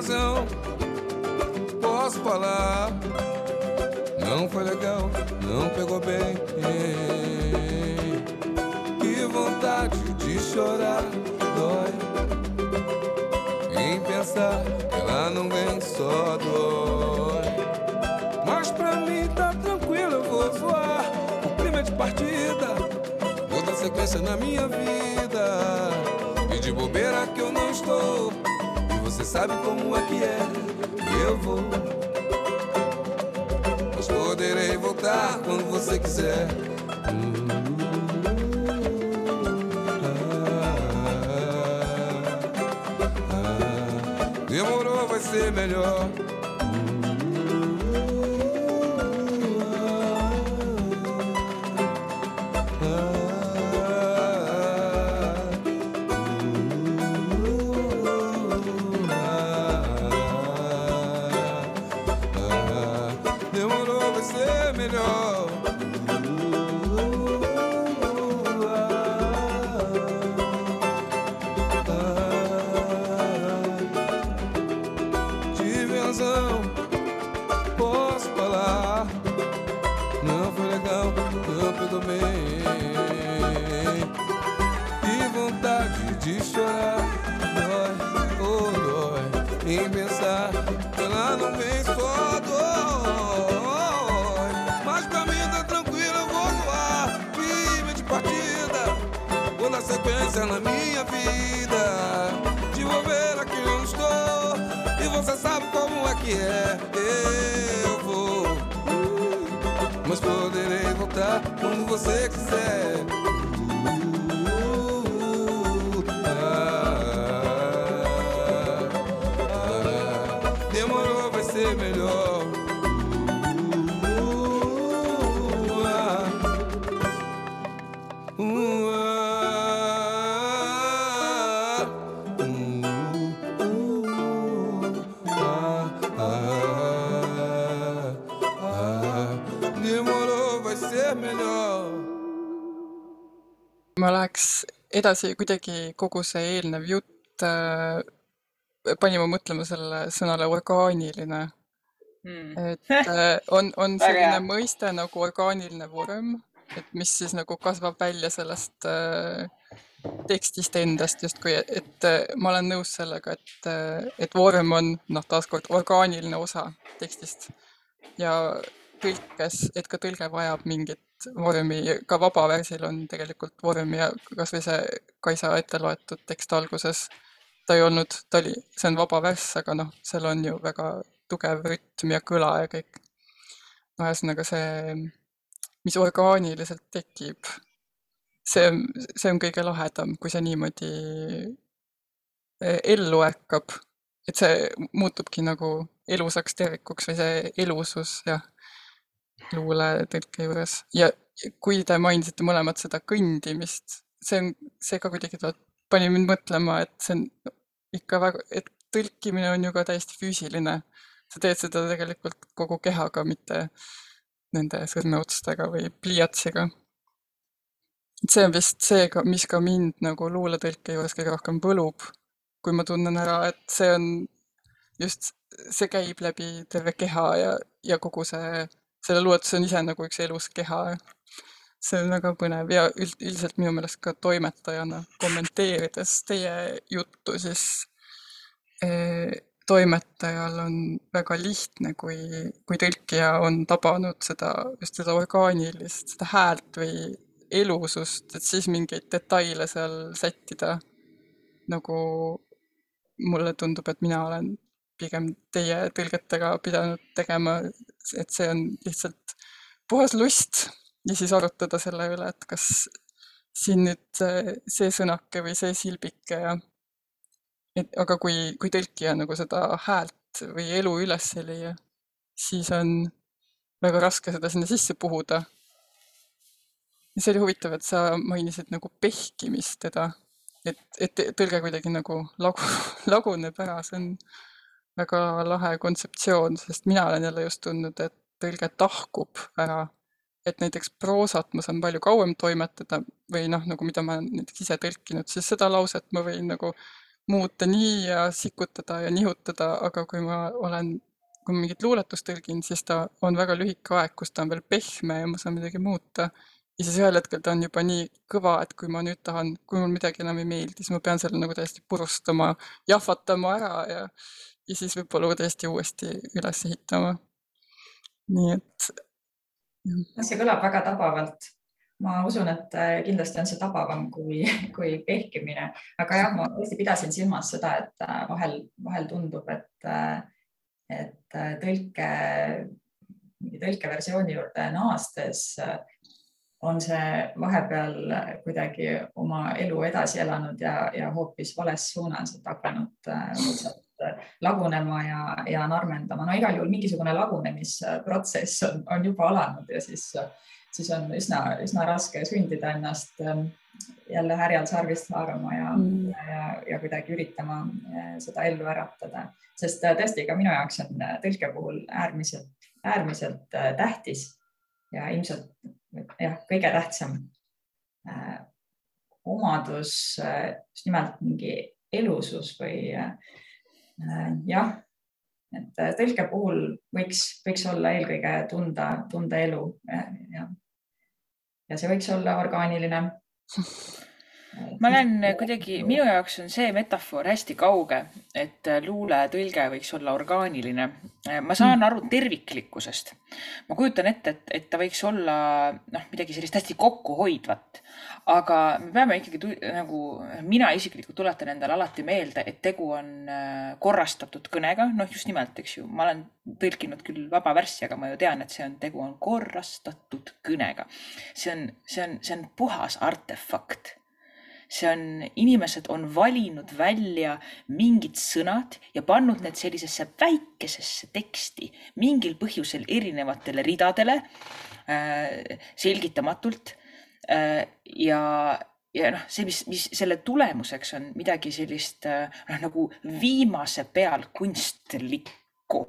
razão, posso falar. Não foi legal, não pegou bem. Que vontade de chorar, dói. Em pensar que ela não vem, só dói. Mas pra mim tá tranquilo, eu vou zoar. O clima é de partida, toda sequência na minha vida. E de bobeira que eu não estou. Você sabe como é que é. Eu vou. Mas poderei voltar quando você quiser. Demorou, vai ser melhor. Que é. Eu vou, mas poderei voltar quando você quiser. Ma läheks edasi kuidagi kogu see eelnev jutt äh, pani mu mõtlema selle sõnale orgaaniline. Hmm. et äh, on, on selline mõiste nagu orgaaniline vorm, et mis siis nagu kasvab välja sellest äh, tekstist endast justkui, et äh, ma olen nõus sellega, et, äh, et vorm on noh, taaskord orgaaniline osa tekstist ja tõlkes, et ka tõlge vajab mingit vormi, ka vabaversil on tegelikult vorm ja kasvõi see Kaisa ette loetud tekst alguses, ta ei olnud, ta oli, see on vaba värss, aga noh, seal on ju väga tugev rütm ja kõla ja kõik. no ühesõnaga see, mis orgaaniliselt tekib, see, see on kõige lahedam, kui see niimoodi eh, ellu ärkab, et see muutubki nagu elusaks tervikuks või see elusus, jah, luuletõlke juures. ja kui te mainisite mõlemad seda kõndimist, see on, see ka kuidagi tuleb, pani mind mõtlema, et see on ikka väga, et tõlkimine on ju ka täiesti füüsiline. sa teed seda tegelikult kogu kehaga, mitte nende sõrmeotstega või pliiatsiga. see on vist see, mis ka mind nagu luuletõlke juures kõige rohkem võlub, kui ma tunnen ära, et see on just, see käib läbi terve keha ja, ja kogu see, selle luuletus on ise nagu üks elus keha. see on väga põnev ja üld, üldiselt minu meelest ka toimetajana kommenteerides teie juttu, siis eh, toimetajal on väga lihtne, kui, kui tõlkija on tabanud seda, just seda orgaanilist, seda häält või elusust, et siis mingeid detaile seal sättida. nagu mulle tundub, et mina olen pigem teie tõlgetega pidanud tegema, et see on lihtsalt puhas lust ja siis arutada selle üle, et kas siin nüüd see, sõnake või see silbike ja et aga kui, kui tõlkija nagu seda häält või elu üles ei leia, siis on väga raske seda sinna sisse puhuda. ja see oli huvitav, et sa mainisid nagu pehkimist teda, et, et tõlge kuidagi nagu lagu, (laughs) laguneb ära, see on väga lahe kontseptsioon, sest mina olen jälle just tundnud, et tõlge tahkub ära et näiteks proosat ma saan palju kauem toimetada või noh, nagu mida ma olen näiteks ise tõlkinud, siis seda lauset ma võin nagu muuta nii ja sikutada ja nihutada, aga kui ma olen, kui ma mingit luuletust tõlgin, siis ta on väga lühike aeg, kus ta on veel pehme ja ma saan midagi muuta. ja siis ühel hetkel ta on juba nii kõva, et kui ma nüüd tahan, kui mul midagi enam ei meeldi, siis ma pean selle nagu täiesti purustama, jahvatama ära ja, ja siis võib-olla täiesti uuesti üles ehitama. nii et see kõlab väga tabavalt. ma usun, et äh, kindlasti on see tabavam kui, (laughs) kui pehkimine, aga jah, ma tõesti pidasin silmas seda, et äh, vahel, vahel tundub, et, äh, et tõlke, tõlkeversiooni juurde naastes on see vahepeal kuidagi oma elu edasi elanud ja, ja hoopis vales suunas, hakanud lagunema ja, ja narmendama. no igal juhul mingisugune lagunemisprotsess on, on juba alanud ja siis, siis on üsna, üsna raske sundida ennast ähm, jälle härjal sarvist haarama ja mm., ja, ja kuidagi üritama äh, seda ellu äratada, sest äh, tõesti ka minu jaoks on äh, tõlke puhul äärmiselt, äärmiselt tähtis ja ilmselt jah, kõige tähtsam omadus just nimelt mingi elusus või Äh, jah, et äh, tõlke puhul võiks, võiks olla eelkõige tunda, tunda elu ja, ja see võiks olla orgaaniline (laughs) ma olen kuidagi, minu jaoks on see metafoor hästi kauge, et luuletõlge võiks olla orgaaniline. ma saan mm. aru terviklikkusest. ma kujutan ette, et, et ta võiks olla noh, midagi sellist hästi kokkuhoidvat, aga me peame ikkagi nagu, mina isiklikult tuletan endale alati meelde, et tegu on korrastatud kõnega, noh, just nimelt, eks ju, ma olen tõlkinud küll vaba värssi, aga ma ju tean, et see on, tegu on korrastatud kõnega. see on, see on, see on puhas artefakt see on, inimesed on valinud välja mingid sõnad ja pannud need sellisesse väikesesse teksti mingil põhjusel erinevatele ridadele äh, selgitamatult äh,. ja, ja noh, see, mis, mis selle tulemuseks on midagi sellist äh, noh, nagu viimase peal kunstlikku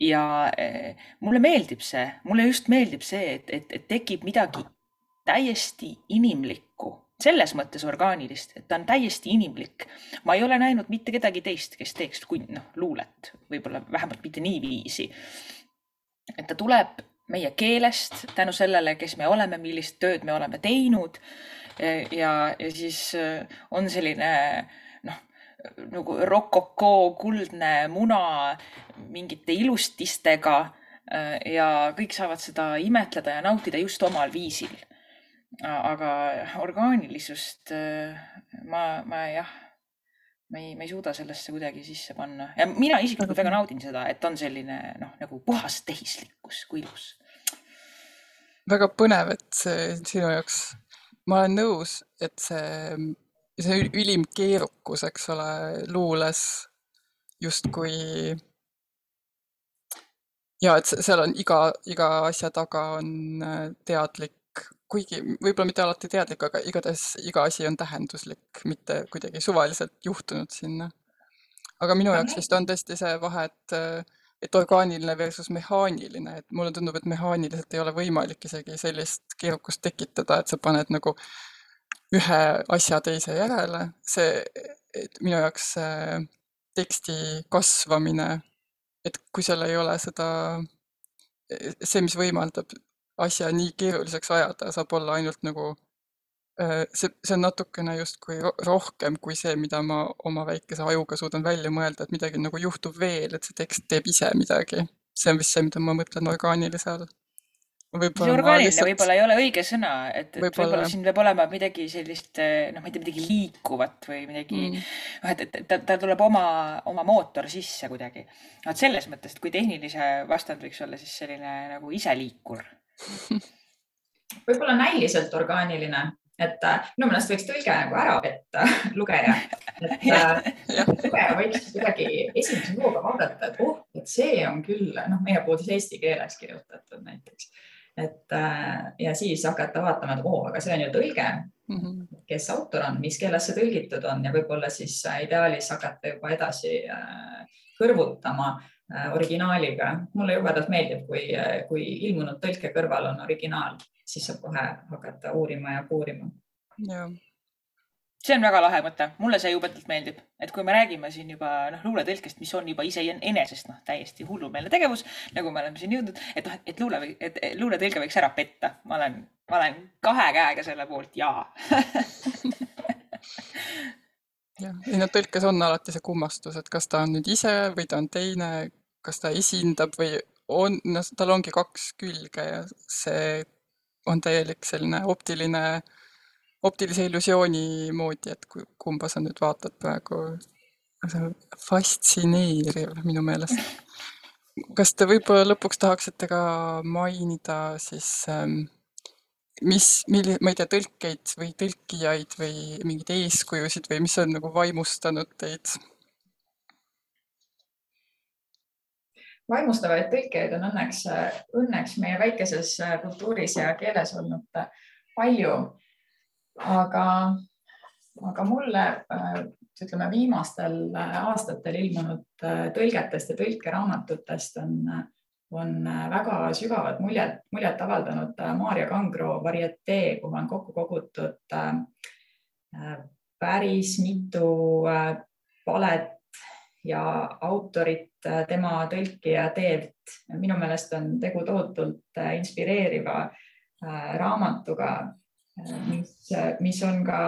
ja äh, mulle meeldib see, mulle just meeldib see, et, et, et tekib midagi täiesti inimlikku selles mõttes orgaanilist, et ta on täiesti inimlik. ma ei ole näinud mitte kedagi teist, kes teeks noh, luulet, võib-olla vähemalt mitte niiviisi. et ta tuleb meie keelest tänu sellele, kes me oleme, millist tööd me oleme teinud. ja, ja siis äh, on selline noh, nagu rokokoo kuldne muna mingite ilustistega äh, ja kõik saavad seda imetleda ja nautida just omal viisil aga orgaanilisust äh, ma, ma jah, ma ei, ma ei suuda sellesse kuidagi sisse panna ja mina isiklikult väga naudin seda, et on selline noh, nagu puhas tehislikkus, kui ilus. väga põnev, et see sinu jaoks, ma olen nõus, et see, see ülim keerukus, eks ole, luules justkui ja et seal on iga, iga asja taga on äh, teadlik kuigi võib-olla mitte alati teadlik, aga igatahes iga asi on tähenduslik, mitte kuidagi suvaliselt juhtunud sinna. aga minu jaoks vist on tõesti see vahe, et, et orgaaniline versus mehaaniline, et mulle tundub, et mehaaniliselt ei ole võimalik isegi sellist keerukust tekitada, et sa paned nagu ühe asja teise järele, see, et minu jaoks see teksti kasvamine, et kui seal ei ole seda, see, mis võimaldab asja nii keeruliseks ajada, saab olla ainult nagu äh, see, see on natukene justkui rohkem kui see, mida ma oma väikese ajuga suudan välja mõelda, et midagi nagu juhtub veel, et see tekst teeb ise midagi. see on vist see, mida ma mõtlen orgaanilise all. see orgaaniline lihtsalt, võib-olla ei ole õige sõna, et, et Võib-olla, võib-olla jah. siin peab olema midagi sellist, noh, ma ei tea, midagi liikuvat või midagi mm., noh, et, et ta, ta tuleb oma, oma mootor sisse kuidagi. vot selles mõttes, et kui tehnilise vastand võiks olla, siis selline nagu iseliikur. (laughs) võib-olla näiliselt orgaaniline, et äh, minu meelest võiks tõlge nagu ära petta (laughs) lugeja. et äh, lugeja võiks kuidagi esimese hooga vaadata, et oh, et see on küll, noh, meie puhul siis eesti keeles kirjutatud näiteks. et äh, ja siis hakata vaatama, et oo, aga see on ju tõlge, mhm, kes autor on, mis keeles see tõlgitud on ja võib-olla siis ideaalis hakata juba edasi kõrvutama originaaliga. mulle jubedalt meeldib, kui, kui ilmunud tõlke kõrval on originaal, siis saab kohe hakata uurima ja puurima. see on väga lahe mõte, mulle see jubedalt meeldib, et kui me räägime siin juba noh, luuletõlkest, mis on juba iseenesest noh, täiesti hullumeelne tegevus, nagu me oleme siin jõudnud, et noh, et luule, et luuletõlge võiks ära petta, ma olen, ma olen kahe käega selle poolt ja. jah, ei no tõlkes on alati see kummastus, et kas ta on nüüd ise või ta on teine, kas ta esindab või on, noh, tal ongi kaks külge ja see on täielik selline optiline, optilise illusiooni moodi, et ku- kumba sa nüüd vaatad praegu. see on fastsineeriv minu meelest. kas te võib-olla lõpuks tahaksite ka mainida siis ähm, mis, milli-, ma ei tea, tõlkeid või tõlkijaid või mingeid eeskujusid või mis on nagu vaimustanud teid? Vaimustavaid tõlkeid on õnneks, õnneks meie väikeses äh, kultuuris ja keeles olnud äh, palju. aga, aga mulle äh, ütleme viimastel aastatel ilmunud tõlgetest ja tõlkeraamatutest on, on väga sügavat muljet, muljet avaldanud Maarja Kangro varietee, kuhu on kokku kogutud päris mitu palet ja autorit tema tõlkija teelt. minu meelest on tegu tohutult äh, inspireeriva äh, raamatuga, mis, mis on ka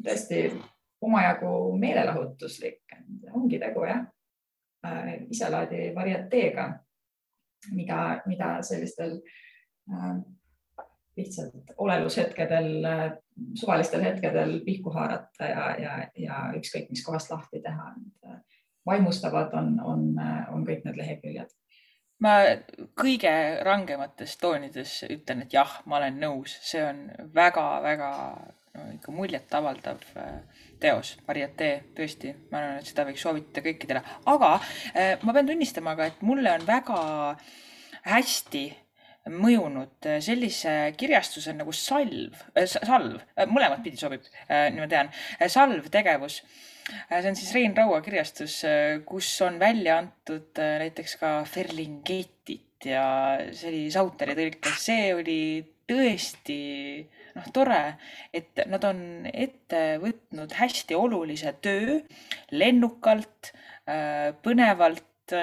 tõesti omajagu meelelahutuslik. ongi tegu jah, iselaadi varieteega, mida, mida sellistel äh, lihtsalt olelushetkedel, suvalistel hetkedel pihku haarata ja, ja, ja ükskõik mis kohast lahti teha. Vaimustavad on, on, on kõik need leheküljed. ma kõige rangemates toonides ütlen, et jah, ma olen nõus, see on väga-väga no, ikka muljetavaldav äh, teos, varietee, tõesti, ma arvan, et seda võiks soovitada kõikidele, aga äh, ma pean tunnistama ka, et mulle on väga hästi mõjunud äh, sellise kirjastuse nagu salv, salv, mõlemat pidi sobib, nii ma tean, salv tegevus see on siis Rein Raua kirjastus, kus on välja antud äh, näiteks ka Ferlingetit ja see oli Sauteri tõlkes, see oli tõesti noh, tore, et nad on ette võtnud hästi olulise töö lennukalt, põnevalt.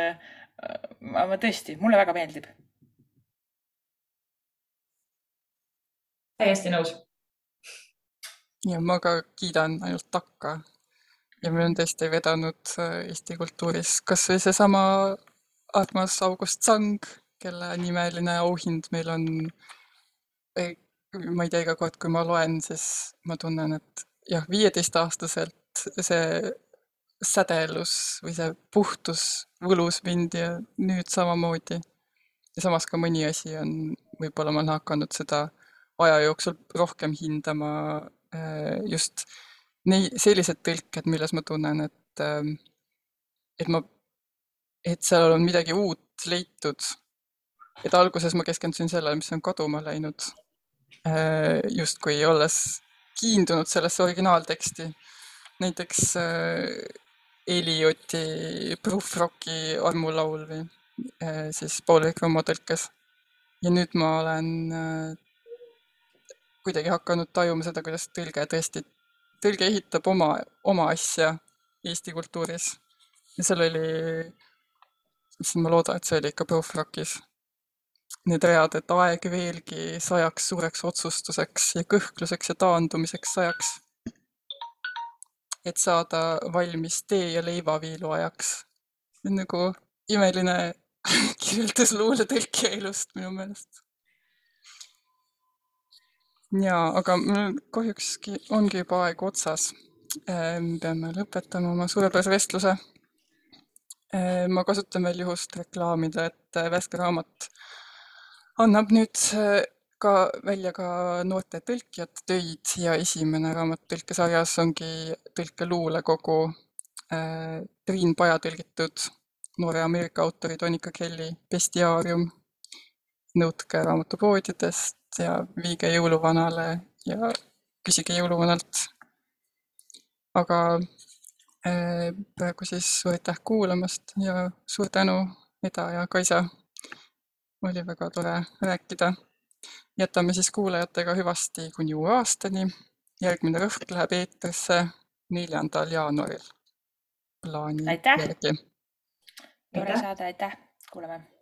ma tõesti, mulle väga meeldib. täiesti nõus. ja ma ka kiidan ainult takka. Ja on tõesti vedanud äh, Eesti kultuuris kasvõi seesama armas August Sang, kelle nimeline auhind meil on. ma ei tea, iga kord, kui ma loen, siis ma tunnen, et jah, viieteistaastaselt see sädelus või see puhtus võlus mind ja nüüd samamoodi. ja samas ka mõni asi on, võib-olla ma olen hakanud seda aja jooksul rohkem hindama äh, just nei-, sellised tõlked, milles ma tunnen, et, et ma, et seal on midagi uut leitud. et alguses ma keskendusin sellele, mis on kaduma läinud. justkui olles kiindunud sellesse originaalteksti. näiteks äh, Elioti Proofrocki armulaul või äh, siis Paul-Erik Rummo tõlkes. ja nüüd ma olen äh, kuidagi hakanud tajuma seda, kuidas tõlge tõesti, tõlge ehitab oma, oma asja Eesti kultuuris. ja seal oli, issand, ma loodan, et see oli ikka Proofrockis. Need read, et aeg veelgi sajaks suureks otsustuseks ja kõhkluseks ja taandumiseks sajaks. et saada valmis tee ja leivaviilu ajaks. nagu imeline (laughs) kirjeldus luuletõlkija elust minu meelest. Jaa, aga mul kahjukski ongi juba aeg otsas. me peame lõpetama oma suurepärase vestluse. ma kasutan veel juhust reklaamida, et värske raamat annab nüüd ka välja ka noorte tõlkijate töid ja esimene raamat tõlkesarjas ongi tõlkeluulekogu äh, Triin Paja tõlgitud noore Ameerika autori Tonika Kelly bestiaarium. nõudke raamatupoodidest ja viige jõuluvanale ja küsige jõuluvanalt. aga äh, praegu siis suur aitäh kuulamast ja suur tänu, Eda ja Kaisa. oli väga tore rääkida jätame siis kuulajatega hüvasti kuni uue aastani. järgmine rõhk läheb eetrisse neljandal jaanuaril plaani Aitäh! järgi. tore Aitäh! saade, aitäh, kuulame